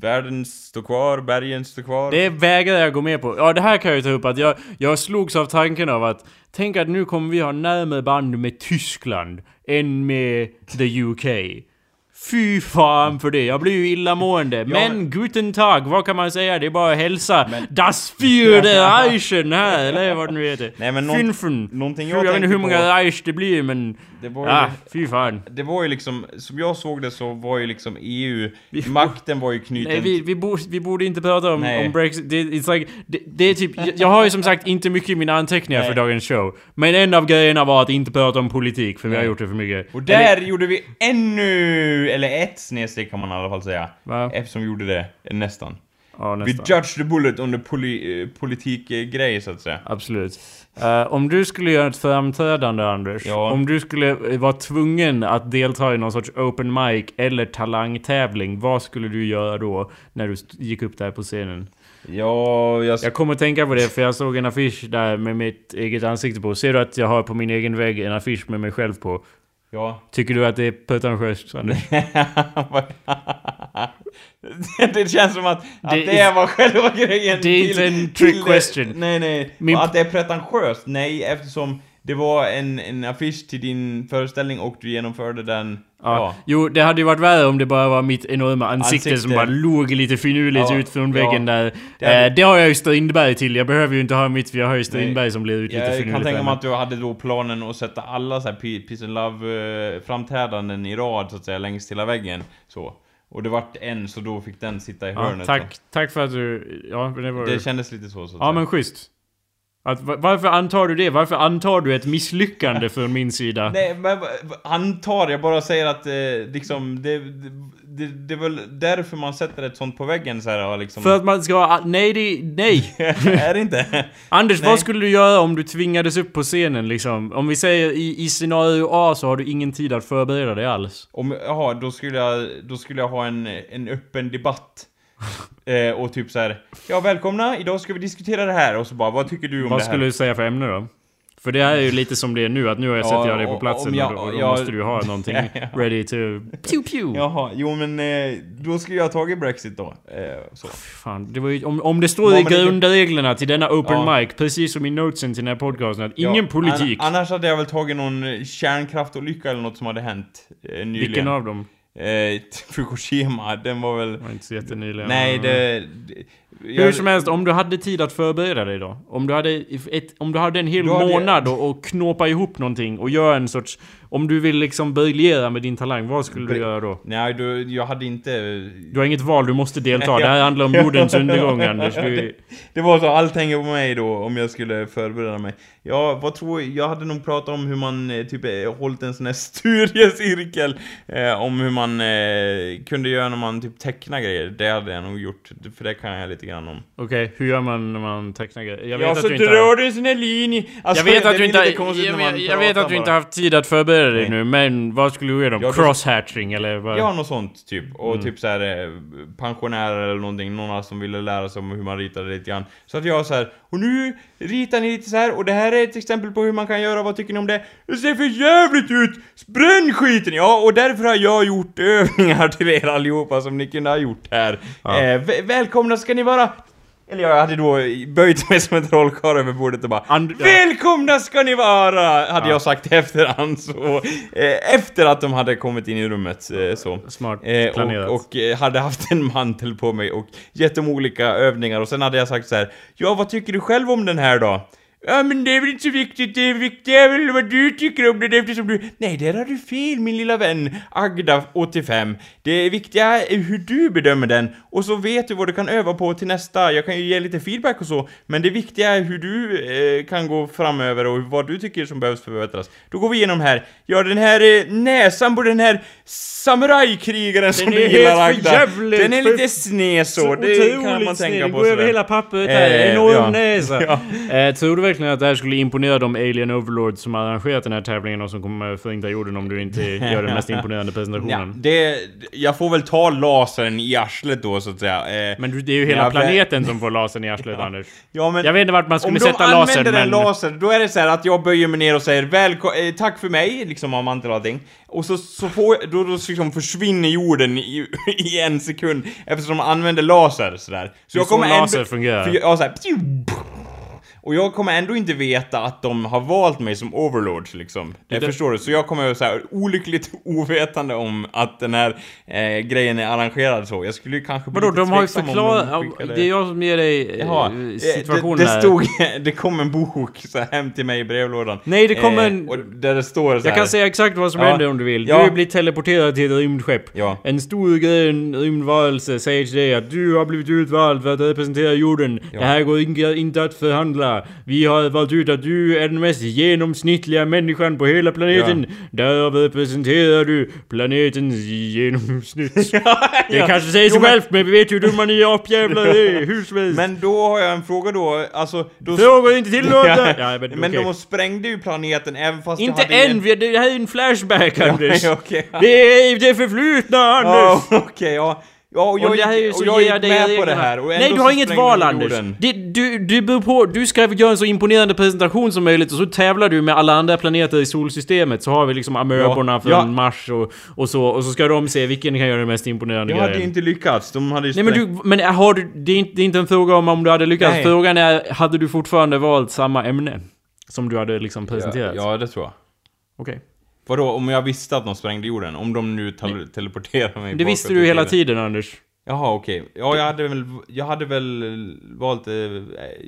världen står kvar, bergen står kvar. Det vägrar jag gå med på. Ja, det här kan jag ju ta upp att jag, jag slogs av tanken av att Tänk att nu kommer vi ha närmare band med Tyskland än med the UK. Fy fan för det, jag blir ju illamående. men, men- guten tag, vad kan man säga? Det är bara att hälsa Men- Das vierde Reichen [laughs] här, eller vad det nu heter. Nej, men någon- Fünfen. någonting jag, jag jag vet inte hur många Reich det blir, men... Det var ju, Ah, fy fan. det var ju liksom, som jag såg det så var ju liksom EU, makten var ju knuten... Nej, vi, vi, borde, vi borde inte prata om, om Brexit. Det, it's like, det, det är typ, jag, jag har ju som sagt inte mycket i mina anteckningar Nej. för dagens show. Men en av grejerna var att inte prata om politik, för vi har gjort det för mycket. Och där gjorde vi ännu, eller ett snedsteg kan man i alla fall säga. Va? Eftersom vi gjorde det, nästan. Ja, Vi judged the bullet under poli, eh, politikgrej så att säga. Absolut. Eh, om du skulle göra ett framträdande, Anders. Ja. Om du skulle eh, vara tvungen att delta i någon sorts open mic eller talangtävling. Vad skulle du göra då? När du gick upp där på scenen? Ja, jag... Jag kommer tänka på det för jag såg en affisch där med mitt eget ansikte på. Ser du att jag har på min egen vägg en affisch med mig själv på? Ja. Tycker du att det är pretentiöst, [laughs] det, känns som att, att Det det, är- var själva grejen det är inte en trick question. Nej, nej. Min- att det är pretentiöst? Nej, eftersom det var en, en affisch till din föreställning och du genomförde den... Ja. Ja. Jo, det hade ju varit värre om det bara var mitt enorma ansikte, Ansikte. som bara låg lite finurligt Ja, ut från ja. väggen där. Det hade- eh, det har jag ju Strindberg till. Jag behöver ju inte ha mitt, för jag har ju Strindberg som blir ut lite Jag finurligt. kan tänka mig att du hade då planen att sätta alla så här Pe- Peace and Love-framträdanden i rad så att säga längs hela väggen. Så. Och det vart en, så då fick den sitta i ja, hörnet. tack, tack för att du... Ja, det var. Det kändes lite så, så att Ja, men schysst. Att, va- varför antar du det? Varför antar du ett misslyckande från min sida? Nej, men antar, jag bara säger att eh, liksom, det, det, det, är väl därför man sätter ett sånt på väggen så här liksom... För att man ska... ha- Nej, det... Nej! [laughs] är det inte? Anders, Nej. vad skulle du göra om du tvingades upp på scenen liksom? Om vi säger i, i scenario A så har du ingen tid att förbereda dig alls. Om, jaha, då skulle jag, då skulle jag ha en, en öppen debatt. [laughs] eh, och typ så här. ja välkomna, idag ska vi diskutera det här. Och så bara, vad tycker du om Vad det här? skulle du säga för ämne då? För det är ju lite som det är nu, att nu har jag Ja, sett jag dig på platsen om jag- och då, och då måste du ha någonting [laughs] Ja. ready to... Pew pew! Jaha, jo men eh, då skulle jag ha tagit Brexit då. Eh, så. Fan, det var ju, om, om det står Ja, i men det- grundreglerna till denna open Ja. mic, precis som i notesen till den här podcasten, att ingen Ja, politik. An, annars hade jag väl tagit någon kärnkraftolycka eller något som hade hänt eh, nyligen. Vilken av dem? Eh, [laughs] Fukushima, den var väl... Det var inte så jättenyligen. Nej, det... det Hur som helst, om du hade tid att förbereda dig då? Om du hade, ett, om du hade en hel hade månad och, och knåpa ihop någonting och göra en sorts... Om du vill liksom briljera med din talang, vad skulle du Bri- göra då? Nej, då, jag hade inte... Du har inget val, du måste delta. Det här handlar om [laughs] jordens undergång, Anders. Du, det, det var så, allt hänger på mig då om jag skulle förbereda mig. Ja, vad tror jag? Jag hade nog pratat om hur man eh, typ eh, hållit en sån här [laughs] studiecirkel. Eh, om hur man eh, kunde göra när man typ tecknar grejer. Det hade jag nog gjort. För det kan jag lite grann om. Okej, hur gör man när man tecknar grejer? Jag vet ja, att så du inte drar har... du en sån här linje. Alltså, Jag vet att du inte konstigt jag, jag, jag vet pratar att du inte haft tid att förbereda dig Nej. nu, men vad skulle du göra då- Crosshatching eller vad? Ja, något sånt typ. Och Mm. typ så här eh, pensionärer eller någonting, några som ville lära sig om hur man ritade lite grann. Så att jag så här, och nu ritar ni lite så här och det här är ett exempel på hur man kan göra, vad tycker ni om det? Det ser för jävligt ut! Bränn skiten! Ja, och därför har jag gjort [laughs] övningar till er allihopa som ni kunde ha gjort här. Ja. Eh, vä- välkomna ska ni vara! Eller jag hade då böjt mig som en trollkarl över bordet och bara And-. Välkomna ska ni vara! Hade Ja. jag sagt efterhand så. Eh, efter att de hade kommit in i rummet eh, så. Smart Eh, planerat. och, och eh, hade haft en mantel på mig och gett dem olika övningar och sen hade jag sagt så här. Ja, vad tycker du själv om den här då? Ja men det är väl inte så viktigt, det viktiga är väl vad du tycker om det eftersom du... Nej, där har du fel min lilla vän Agda, 85. Det viktiga är hur du bedömer den, och så vet du vad du kan öva på till nästa. Jag kan ju ge lite feedback och så, men det viktiga är hur du eh, kan gå framöver och vad du tycker som behövs förbättras. Då går vi igenom här. Ja, den här eh, näsan på den här samurajkrigaren som Den du gillar Agda. Den är lite sned så, det kan man tänka på Gå över hela pappret här. Eh, Enorm ja. näsa. [laughs] Ja. Eh, tror du verkligen att det här skulle imponera de alien overlords som har arrangerat den här tävlingen och som kommer förinta jorden om du inte gör den mest [laughs] imponerande Ja, presentationen? det, jag får väl ta lasern i arslet då så att säga. Eh, Men det är ju hela Ja, men- planeten som får lasern i arslet [laughs] Anders. ja, men Jag vet inte vart man skulle om sätta de lasern använder en men... laser, då är det så här att jag böjer mig ner och säger välko- eh, tack för mig, liksom av mantel och allting. Och så, så får jag, då, då liksom försvinner jorden i, [laughs] i en sekund eftersom de använder laser sådär. Så Det är så laser fungerar. För jag, ja, så här, och jag kommer ändå inte veta att de har valt mig som overlord liksom. Jag det- förstår du? Så jag kommer så här olyckligt [laughs] ovetande om att den här eh, grejen är arrangerad så. Jag skulle ju kanske bli Vadå, lite de har ju förklarat... de ja, Det är jag som ger dig eh, Jaha, situationen det, det stod, [laughs] det kom en bok så här, hem till mig i brevlådan. Nej, det kom Eh, en- där det står så Jag här, kan säga exakt vad som Ja. händer om du vill. Ja. Du blir teleporterad till ett rymdskepp. Ja. En stor grön rymdvarelse säger till dig att du har blivit utvald för att representera jorden. Det här går inte att förhandla. Vi har valt ut att du är den mest genomsnittliga människan på hela planeten. Därav representerar du planetens genomsnitt. [laughs] Det ja. kanske säger sig men- självt men vi vet ju hur dumma ni apjävlar är. [laughs] Hur som helst. Men då har jag en fråga då, alltså... Då, Frågor är inte tillåtna! [laughs] Ja, Ja, men men, okej. de sprängde ju planeten även fast Inte det än! vi- Det här är en flashback Anders. Ja, okej. Det är det förflutna Anders! Ja, okej, ja. Ja, och jag och här gick, så och jag gick jag dig med på det här och Nej, du har inget val de Anders. Det, du, du beror på, du ska göra en så imponerande presentation som möjligt och så tävlar du med alla andra planeter i solsystemet. Så har vi liksom amöborna Ja, från ja. Mars och, och så. Och så ska de se vilken kan göra den mest imponerande Jag hade grejen. inte lyckats, de hade ju Nej men du, men har du, det är, inte, det är inte en fråga om om du hade lyckats. Nej. Frågan är, hade du fortfarande valt samma ämne? Som du hade liksom presenterat? Ja, ja, det tror jag. Okej. Vadå, om jag visste att de sprängde jorden? Om de nu tel- teleporterar mig Det visste bakåt du i hela tiden Anders. Jaha, okej. Ja, jag hade väl, jag hade väl valt, eh,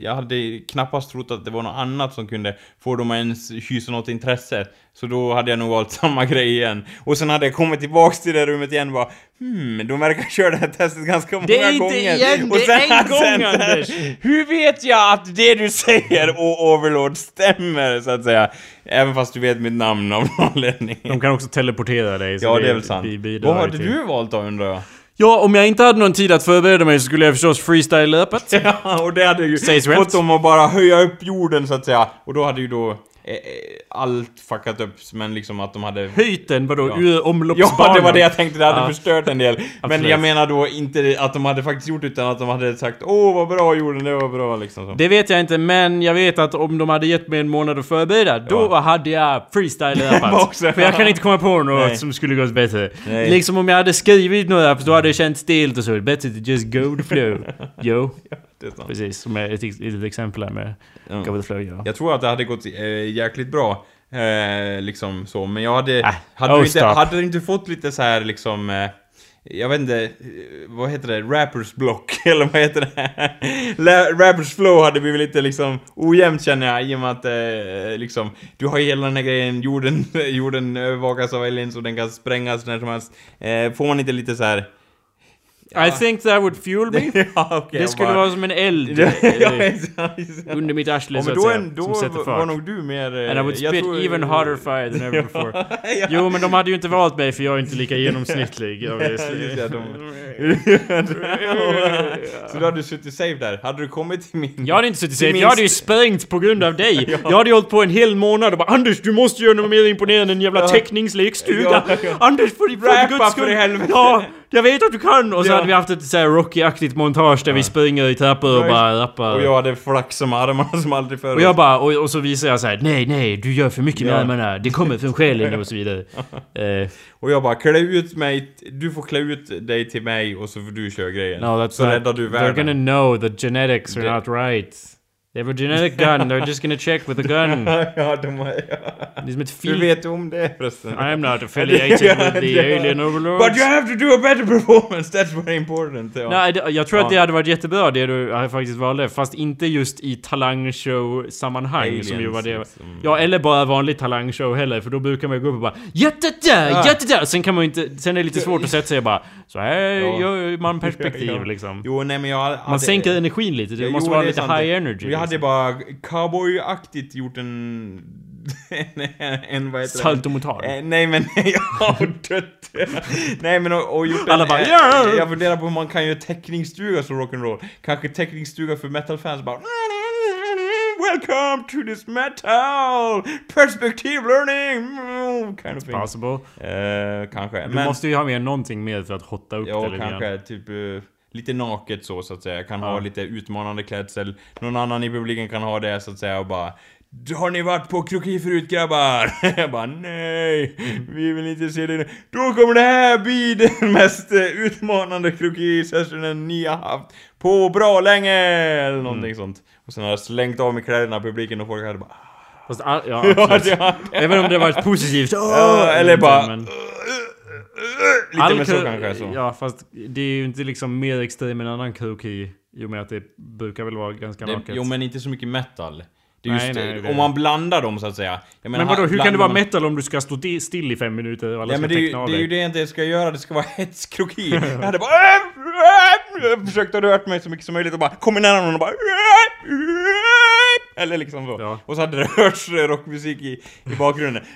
jag hade knappast trott att det var något annat som kunde få dem att ens hysa något intresse. Så då hade jag nog valt [laughs] samma grej igen. Och sen hade jag kommit tillbaks till det rummet igen och bara Hmm, de verkar [laughs] köra det här testet ganska många Det är inte gånger. igen, och det är en gång, sen- Anders. [laughs] Hur vet jag att det du säger, och Overlord, stämmer så att säga? Även fast du vet mitt namn av någon anledning. De kan också teleportera dig. så Ja, det är väl sant. Vad hade du valt då undrar jag? Ja, om jag inte hade någon tid att förbereda mig så skulle jag förstås freestyle-löpet. [laughs] Ja, och det hade ju Sägs fått dem att bara höja upp jorden så att säga. Och då hade ju då allt fuckat upp, men liksom att de hade... Höjt den, vadå? Ja. Ur omloppsbanan? Ja, det var det jag tänkte, det hade Ja. förstört en del. Men jag menar då inte att de hade faktiskt gjort utan att de hade sagt Åh vad bra jorden, det var bra liksom så. Det vet jag inte, men jag vet att om de hade gett mig en månad att förbereda, då Ja. hade jag [laughs] också. För jag kan inte komma på något Nej. som skulle gått bättre. Nej. Liksom om jag hade skrivit för då hade det känts stelt och så. Bättre to just go the flow. [laughs] Jo, Sant. precis. Som är ett litet exempel här med Ja. go with the flow, ja. Jag tror att det hade gått eh, jäkligt bra. Eh, liksom så, men jag hade... Äh, hade, oh, du inte, hade du inte fått lite så här liksom... Eh, jag vet inte, eh, vad heter det? Rappers block, [laughs] eller vad heter det? [laughs] Rappers flow hade blivit lite liksom ojämnt känner jag, i och med att eh, liksom... Du har ju hela den här grejen, jorden, [laughs] jorden övervakas av aliens och den kan sprängas när som helst. Eh, får man inte lite så här... I think that would fuel me. [laughs] ja, okej, det skulle bara- vara som en eld [laughs] ja, [laughs] eh, under mitt arsle Ja, så att säga. en, då som sätter fart. var nog du mer... eh, And I would jag spit tror- even harder fire than ever before. ja. Jo, men de hade ju inte valt mig för jag är inte lika genomsnittlig. Så då hade du suttit safe där. Hade du kommit till min... Jag hade inte suttit safe, jag hade ju sprängt på grund av dig. Jag hade ju hållit på en hel månad och bara Anders du måste göra något mer imponerande än en jävla Ja. teckningslekstuga. Ja, ja. Anders för, för guds för skull. i helvete. Ja, jag vet att du kan. Och så Ja. hade vi haft ett så här Rocky-aktigt montage där vi springer i trappor och Ja, bara rappar. Och jag hade flax som armarna som aldrig förr. Och jag bara, och, och så visar jag så här: nej nej, du gör för mycket med Ja. armarna, det kommer från själen [laughs] och så vidare. Eh, Och jag bara, klä ut mig, du får klä ut dig till mig och så får du köra grejen. no, that's så not, räddar du They're gonna världen. know the genetics are not right. They have a genetic gun, they're just gonna check with a gun. [laughs] ja, de har... Det är som ett Hur fil... vet du om det förresten? I am not affiliated with the alien overlords. But you have to do a better performance, that's very important. Ja. Nej, jag tror att Ja. det hade varit jättebra det du faktiskt valde, fast inte just i talangshow-sammanhang som ju var det. liksom. Ja, eller bara vanlig talangshow heller, för då brukar man ju gå upp och bara Jättedär, Ja. jättedär! Sen kan man ju inte, sen är det lite svårt att sätta sig och bara Så här Ja. gör man perspektiv [laughs] Ja, ja. liksom. Jo, nej men jag. Man sänker energin lite, det Ja, måste vara lite high energy. Jag hade liksom. bara cowboyaktigt gjort en... en, [laughs] en vad heter det? Saltomortal. Eh, nej men [laughs] jag har dött. nej men och, och gjort Alla en, bara, eh, "Yeah!" Jag funderar på hur man kan göra teckningsstuga som rock'n'roll. Kanske teckningsstuga för metalfans bara [laughs] Welcome to this metal! Perspective learning! Mm, Kind of thing. Possible. Eh, kanske. Du måste ju ha med någonting mer för att hotta upp det Ja, lite grann. kanske typ eh, lite naket så, så att säga. Kan ha Ja. lite utmanande klädsel. Någon annan i publiken kan ha det så att säga och bara har ni varit på kroki förut grabbar? [laughs] Jag bara nej, vi vill inte se det nu. Då kommer det här bli [laughs] den mest utmanande kroki-sessionen ni har haft på bra länge! Eller någonting Mm. sånt. Och sen har jag slängt av mig kläderna publiken och folk hade bara Fast, all, ja, [laughs] Ja, har- Även om det varit positivt. Ja, eller bara... men- Lite all mer så kanske så. Ja, fast det är ju inte liksom mer extrem än annan kroki. I och med att det brukar väl vara ganska Det, naket. jo men inte så mycket metal. Det är Nej, just, nej, det- om man blandar dem så att säga. Jag men vadå, hur kan det vara man- metal om du ska stå still i fem minuter och alla Ja ska men det är, ju, teckna av det är ju det jag inte ska göra, det ska vara hetskroki. [laughs] Jag hade bara jag försökte röra mig så mycket som möjligt och bara kommer nära någon och bara eller liksom så. Ja. Och så hade det hörts rockmusik i, i bakgrunden. [laughs]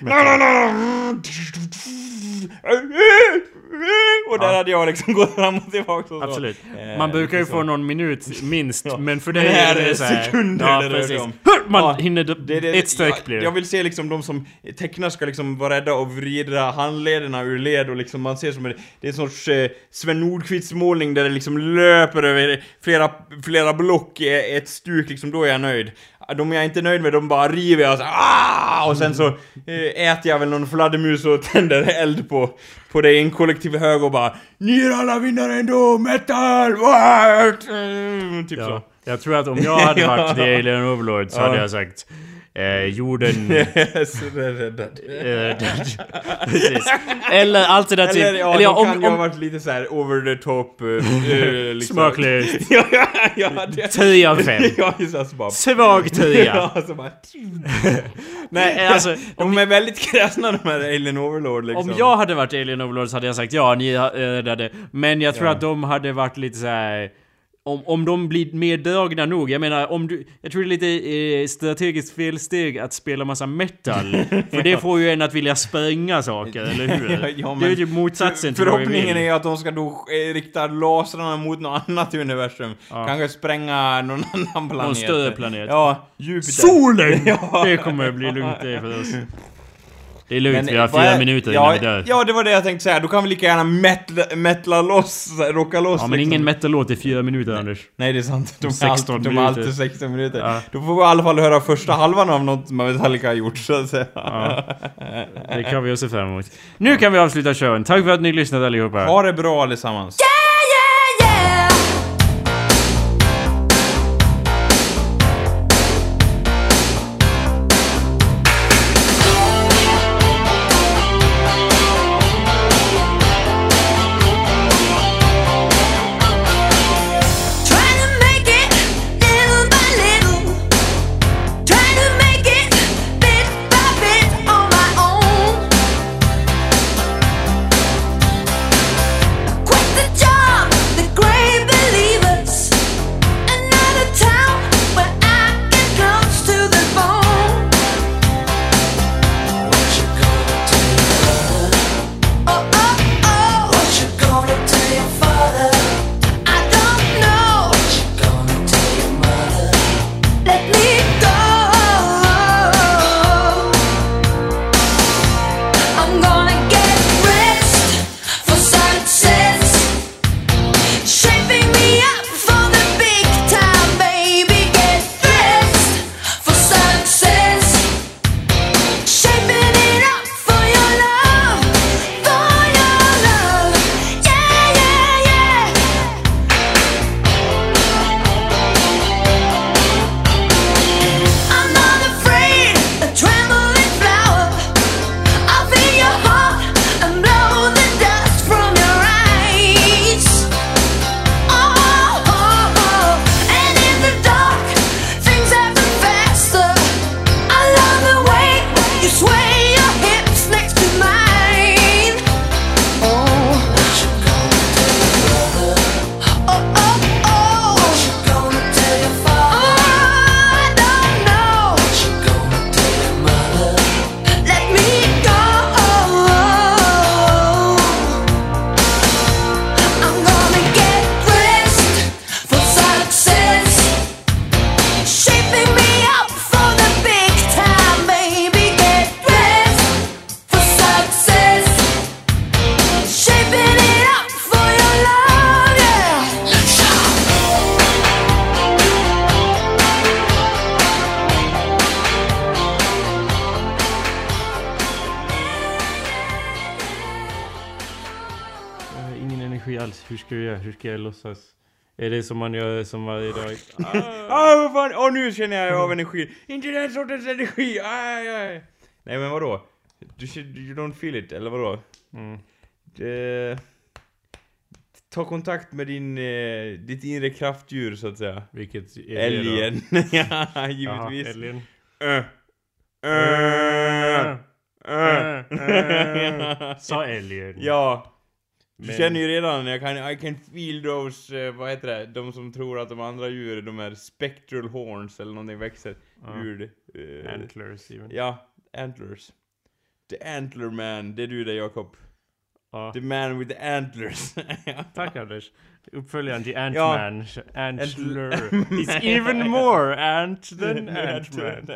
Och där Ja. hade jag liksom gått fram och tillbaka och så. Absolut. Eh, Man brukar ju lite få så. någon minut minst, Ja. men för Det dig här är det så här, sekunder ja, det rör om. Man Ja, hinner Det- det- ett streck blir det. Jag vill se liksom de som tecknar ska liksom vara rädda och vrida handlederna ur led och liksom man ser som en, det är en sorts eh, Sven Nordqvists målning där det liksom löper över flera, flera block i ett stuk liksom, då är jag nöjd. De jag är inte nöjd med, de bara river jag och så, ah! Och sen så eh, äter jag väl någon fladdermus och tänder eld på, på det i en kollektiv hög och bara Ni är alla vinnare ändå, metal! What? [laughs] Typ Ja. så. Jag tror att om jag hade varit. [laughs] The Alien Overlord så hade jag sagt eh, jorden... [laughs] Räddad. eh, [laughs] Precis. [laughs] Eller alternativt... Eller ja, eller ja, de kan om, ju ha om, varit lite såhär over the top... Uh, liksom. Smaklöst. ja, ja, ja, det... 10 av 5. ja, just alltså bara... Svag 10. ja, så bara... Nej, alltså... de är väldigt kräsna de här Alien Overlord liksom. Om jag hade varit Alien Overlord så hade jag sagt ja, ni räddade. Men jag tror Ja. att de hade varit lite så här. Om, om de blir mer dragna nog, jag menar om du... Jag tror det är lite eh, strategiskt felsteg att spela massa metal. [laughs] för det får ju en att vilja spränga saker, eller hur? [laughs] Ja, det är ju typ motsatsen till vad vi Förhoppningen är att de ska då eh, rikta lasrarna mot något annat universum. Ja. Kanske spränga någon annan planet. större planet. Ja, Jupiter. Solen! [laughs] Ja. Det kommer bli lugnt det för oss. Det är lugnt, Men, vi har fyra är- minuter ja, innan vi dör. Ja, det var det jag tänkte säga. Då kan vi lika gärna metla, metla loss, rocka loss Ja, men liksom. ingen metal-låt i fyra minuter, Anders. Nej, det är sant. De är, 16 alltid, de är minuter. alltid 16 minuter. Ja. Då får vi i alla fall höra första halvan av något Metallica har gjort, så att säga. Ja. Det kan vi se fram emot. Nu kan vi avsluta showen. Tack för att ni lyssnade allihopa. Ha det bra allesammans. yeah, Hur ska jag låtsas? Är det som man gör som varje dag? Ah, vad fan! Åh, nu känner jag av energi. Inte den sortens energi! Aj, aj. Nej, men vadå? Du, you don't feel it, eller vadå? Mm. Det... Ta kontakt med din, eh, ditt inre kraftdjur, så att säga. Vilket är det? Älgen. [laughs] ja, givetvis. älgen. Ö. Ö. Ö. [laughs] Sa älgen. Ja. Du Men- känner ju redan, jag kan, I can feel those, eh, vad heter det, de som tror att de andra djuren, de är spectral horns eller någonting växer Ja. ur. Eh, Antlers even. Ja, antlers. The antler man, det är du det Jakob. Ja. The man with the antlers. [laughs] Tack Anders. Uppföljaren till Ja. Ant-Man. Antler. [laughs] It's even more ant than [laughs] Ant-Man.